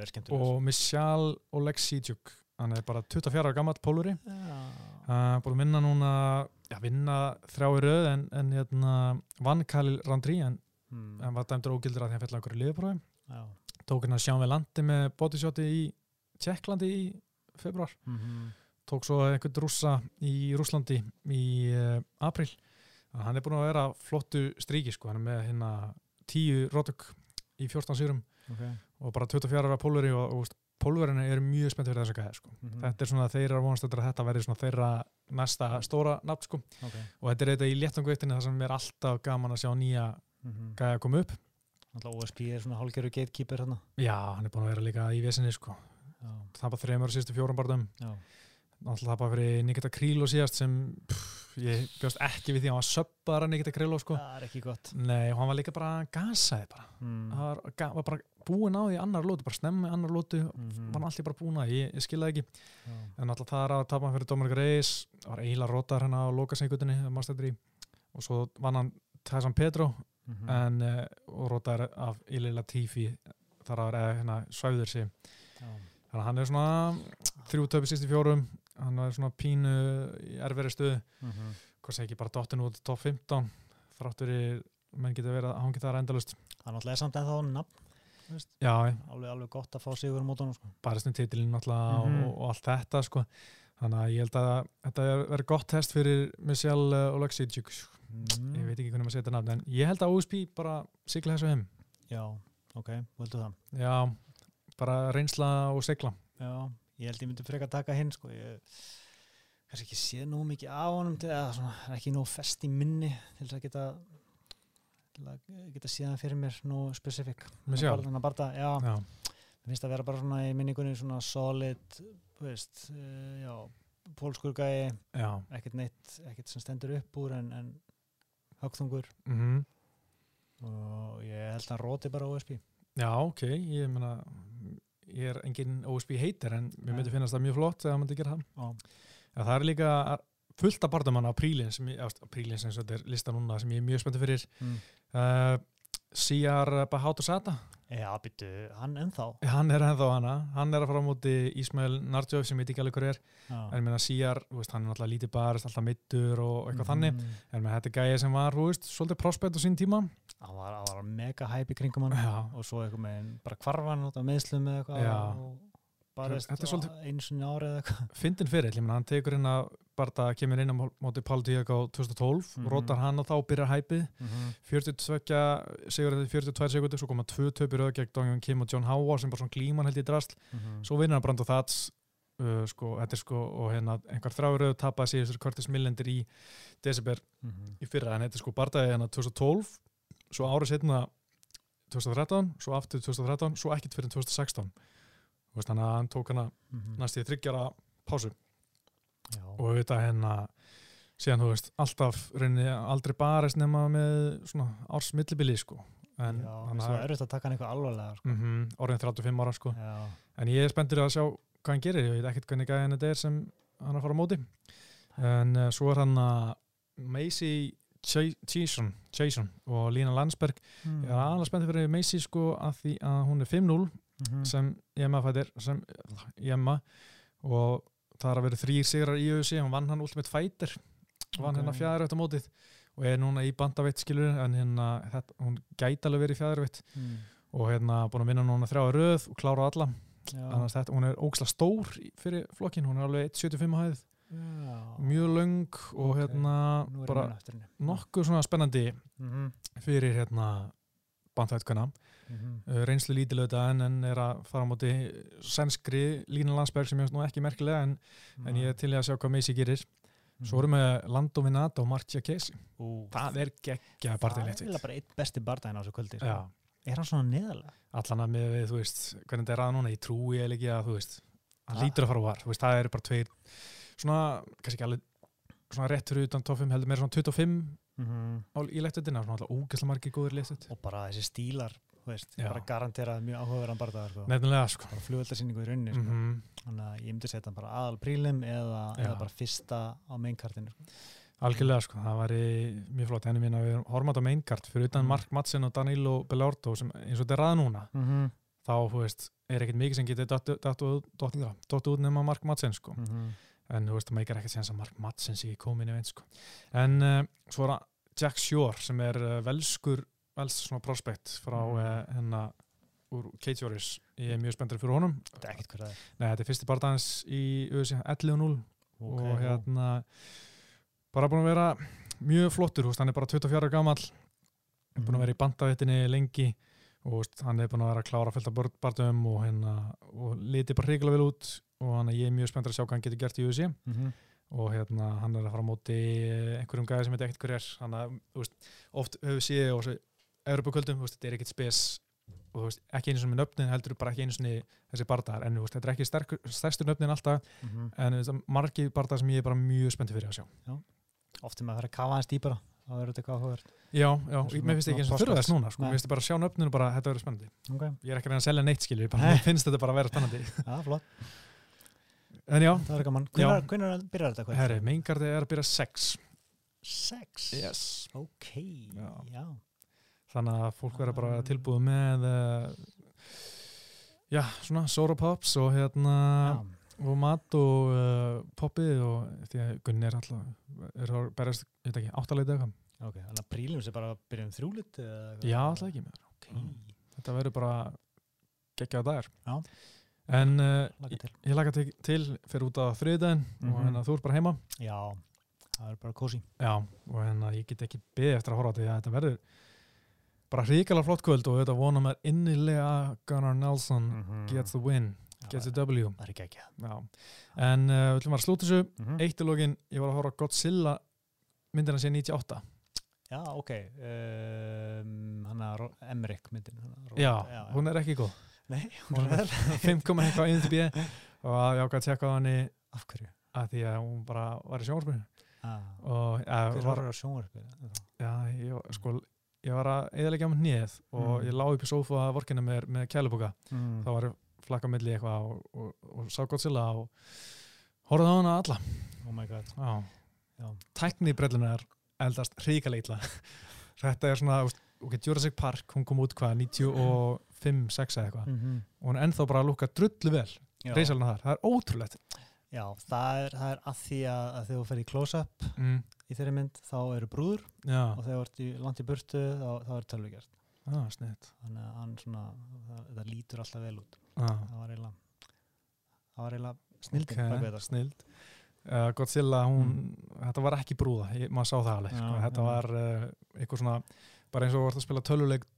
skemmtilegur. og Michal Oleksijczuk. Hann er bara 24 ára gammal póluri. Uh, búin að vinna núna, já, vinna þrjá í röð en, en hérna, vann Khalil Randri, en Hmm. hann var dæmdur ógildur að hann fell á einhverju liðbróði. Já. Tók hérna sján við landi með bodyshoti í Tjekklandi í februar Mhm. tók svo einhvern rússa í Rúslandi í uh, april Þannig að hann er búin að vera flottu stríki sko, hann er með hérna tíu rótök í 14 sýrum Ok. og bara 24 ára pólveri og, og pólverinu eru mjög spennt fyrir þess að gæða sko. Mhm. þetta er svona þeirra vonast að þetta verði svona þeirra næsta stóra nafn sko. Ok. og þetta er þetta í léttangveitinu þar sem er alltaf gaman að sjá nýja Mhm. gæða koma upp OSP er svona hálfgerður gatekeeper hérna. já, hann er búin að vera líka í vesinni sko. Það bara þreymur sístu fjórum barðum Já. náttúrulega það bara fyrir Nikita Krilo síðast sem pff, ég bjóst ekki við því að hann var söppaðar að Nikita Krilo sko. Það er ekki gott. Nei, og hann var líka bara gasaði bara. Mm. hann var, var bara búin á því annar lótu, bara snemmi annar lótu Mhm. var hann alltaf bara búin því, ég, ég skilði ekki Já. en náttúrulega það er að tapa hann fyrir Dominic Reis var eiginlega rótar hérna á lokasengutinni og svo vann hann Tyson Pedro Mhm. en, uh, og rótar af Ili Latifi þar að vera hérna, svæður sig þannig að hann er svona þrjú töpi síst í fjórum hann er svona pínu í erferi stuðu Mhm. hvað segi ekki bara dottin út top 15 þráttur í menn getur verið að hann getur það endalust Hann náttúrulega er samt ennþá nafn. já, Alveg, alveg gott að fá sigur á mótunum. Sko. baristin titilin náttúrulega Mhm. og, og allt þetta sko þannig að ég held að þetta verður gott test fyrir Michelle uh, Oleksijczyk Mm. ég veit ekki hvernig maður setja nafn en ég held að OSP bara sigla þessu heim. Já, ok, vildu það. já, bara reynsla og sigla. Já, ég held ég myndi frekar taka hinn sko. ég kannski ekki sé nú mikið af honum til að svona, er ekki nú fest í minni til að geta til að geta síðan fyrir mér nú spesifik þannig að bara, já, já, mér finnst að vera bara svona í minningunni svona solid, veist uh, já, pólskur gæi. Já. Ekkert neitt, ekkert sem stendur upp úr en, en högþungur mm og ég held að hann róti bara OSP já, ok, ég meina ég er engin OSP heitir en mér myndi finnast það mjög flott þegar það myndi gera það. Já. Já, það er líka fullt af bardamann á prílin sem ég, á prílin sem þetta er lista núna sem ég er mjög spenntið fyrir. Mm. uh, Siar Bahátur Sata Já, byttu, hann ennþá? Hann er ennþá hana, hann er að fara á móti Ismail Nardjöf sem veit ekki alveg hver er. Já. en Siar, þú veist, hann er náttúrulega lítið barist alltaf mittur og eitthvað þannig. Mhm. en með þetta gæja sem var, veist, svolítið prospect á sín tíma. Hann var, hann var mega hæp í kringum hann. Já, og svo eitthvað með bara kvarfan út af meðslum eða eitthvað Já. og bara Þetta er svolítið- einu sinni ári eða eitthvað. fyndin fyrir, ég meina hann tekur inn að Barta kemur inn á mó- móti Páli Diego 2012, Mhm. rótar hann og þá byrjar hæpið, 42 sigur þetta 42 segundir, svo koma tvö töpir gegn Dong Kim og John Howard sem bara svona glíman held í drast, svo vinnur hann Brando Thats uh, sko, þetta er sko, og hérna einhver þráuröðu tapaði sig þessar Curtis Millendir í December í fyrra, en þetta er sko Bartaði hérna 2012, svo árið setna 2013, svo aftur 2013, svo ekkert fyrir 2016 Þú veist, þannig að hann tók hana næst í þryggjara pásu. Já, og auðvitað hérna síðan, þú veist, alltaf reyni aldrei barist nema með svona árs millibili, sko. En já, það er erfitt að taka hann eitthvað alvarlega sko. mm orðin 35 ára, sko. Já, en ég er spenntur að sjá hvað hann gerir. Ég veit ekkert hvernig gæðin þetta er sem hann er að fara á móti. En uh, svo er hann að Macy Jason, Jason og Lína Landsberg Mm. ég er aðalega spenntið fyrir Macy sko að því að hún er 5-0 Mhm. sem Jemma fættir sem Jemma og það er að vera þrýr sigrar í auðvisi hann vann hann Ultimate Fighter vann hérna fjæðarveitt á mótið og er núna í bandaveitt skilur en hérna þetta, hún gæti alveg verið í fjæðarveitt Mm. og hérna búin að vinna núna þrjá röð og klára alla. Annars þetta, hún er óksla stór fyrir flokkin, hún er alveg 1,75 hæð Já. mjög löng og Ok. hérna bara eftir nokkuð svona spennandi Mhm. fyrir hérna bandhættkvæna Mhm. uh, reynslu lítilega þetta en, en er að fara á móti sænskri Lína Landsberg sem er nú ekki merkilega en, en ég er til í að sjá hvað Macy gerir svo erum við Lando Minato og Marcia Casey Ú, það er geggja það partylegt er bara eitt besti bardaginn á þessu kvöldi sko. Já, Er hann svona neðalega? allan að með við, þú veist hvernig þetta er að núna, ég trúi eða ekki að þú veist hann Ah. lítur að fara á var, veist, það eru bara tveir svona, kannski ekki alveg svona rétt fyrir utan 5 heldur meira svona 25 Mhm. á, í leiktutina, svona alltaf ógæsla margir góður leiktutt Og bara þessi stílar, veist, bara garanterað mjög áhugaverðan bardagar sko. nefnilega, sko bara flugöldarsýningu í rauninni sko. mm þannig að ég myndi setja hann bara aðal prílim eða, eða bara fyrsta á mainkartinu sko. algjörlega, sko, það væri mjög flott henni mín að við horfum á þetta mainkart fyrir utan Mm. Mark Madsen og Danilo Bellardo sem eins og þetta er ræða núna Mhm. þá, þú veist, er ekkert mikið sem getur dottu út nema Mark Madsen, sko Mhm. en þú veist, það meikar ekkert sens að Mark Madsen sé í veint, sko en uh, svo er það Jack Shore sem er uh, velskur, vels svona prospekt frá Mm. hennar úr Kate Joris, ég er mjög spenntur fyrir honum. Þetta er ekkert hvað það er. Nei, þetta er fyrsti bardagans í UFC 11-0 Ok, og hérna bara búin að vera mjög flottur, veist, hann er bara 24 ára gamall. Mhm. búin að vera í bandavittinni lengi. Og veist, hann er búin að vera að klára fullt af bardum og hérna og liti bara hrigilega vel út. Og hann er ég er mjög spenntur að sjá hvað hann getur gert í UFC Mhm. og hérna hann er að fara á móti einhverjum gæði sem þetta ekkert hver er. Hann þú veist, oft við séð og þessu Europakvöldum, þetta er ekkert spes og veist, ekki einu svona með nöfnin heldur bara ekki einu svona þessi bardagar en veist, þetta er ekki sterkur, stærstu nöfnin alltaf Mhm. en þú veist, margir bardagar sem ég er bara mjög spenntið fyrir að sjá. Oft er maður að fara að kafa hans dýpara þá verður þetta eitthvað áhugavert. Já, já, mér finnst ekki eins og þurfa þess núna sko, mér finnst bara að sjá nöfninu bara, þetta verður spennandi. Ok, ég er ekki að reyna að selja neitt Nei. mér finnst þetta bara að vera spennandi. [LAUGHS] Já, flott, en já, það er gaman. Já. Hvenær byrjar þetta herri, meingardi er að byrja 6 Sex? Yes. Ok, Já. já, þannig að fólk verður bara Ah. tilbúið með uh, já, svona soda pops og hérna já. og mat og uh, poppið og því að Gunni er alltaf er að berjast, ég veit ekki, áttaleiti eitthvað. Ok, þannig að prílim sem bara byrja um þrjúlit já, alltaf ekki með Ok, þetta verður bara geggjaða dagar Já. en uh, til. ég laka til, til fyrir út á þriðdæðin og Mhm. hérna þú ert bara heima. Já, það er bara kósi já, og hérna ég get ekki beðið eftir að horfa þetta því að þetta verður bara hrikalega flott kvöld og þetta vona mér innilega Gunnar Nelson Mhm. gets the win, gets the W. Það er ekki ekki já. en uh, við ætlum að slúta þessu. Mm eitt í lógin, ég var að horfa á Godzilla myndina sé 98 Já, ok um, Hanna Emmerich myndin hana, Ro- já, hún er ekki góð. Nei, hún hún er er vel. 5 koma eitthvað í IMDb [LAUGHS] og ég ákvað að tjekka á henni Af hverju? að því að hún bara var í sjónvarpinu. Ah, og ja, hver var, var á sjónvarpið? já, ég, sko, ég var að eðalega með nýð og Mm. ég lá upp í sófa að vorkina með, með kæluboka Mm. þá var flakka milli eitthvað og, og, og sá Godzilla og horfði á hana alla. Oh tækni brellunar eldast hrikalega illa. [LAUGHS] Þetta er svona, ok, Jurassic Park hún kom út hvað, 95, 6 eða eitthvað. Mm og hún er ennþá bara að lúka drullu vel reysalina þar, það er ótrúlegt já það, er, það er að því að, að þegar þú fer í close-up mm. í þeirri mynd þá eru brúður já, og þegar þú ert langt í burtu þá, þá er tölvugjart ah, sniðt þannig að hann svona, það, það lítur alltaf vel út ah. það var eiginlega það var eiginlega snildin Ok, snild uh, Godzilla, hún, þetta var ekki brúða maður sá það alveg, sko. Já, þetta já. var uh, eitthvað svona bara eins og þú vart að spila töluleik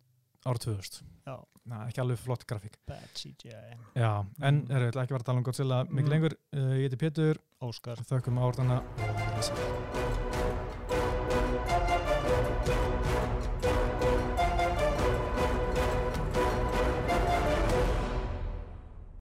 ára 2000 Já. Na, ekki alveg flott grafík. Bad CGI Já, en Mm. erum við ekki vera að tala um Godzilla mikið Mm. lengur, uh, ég heiti Pétur. Óskar. Þökkum árdana og við séum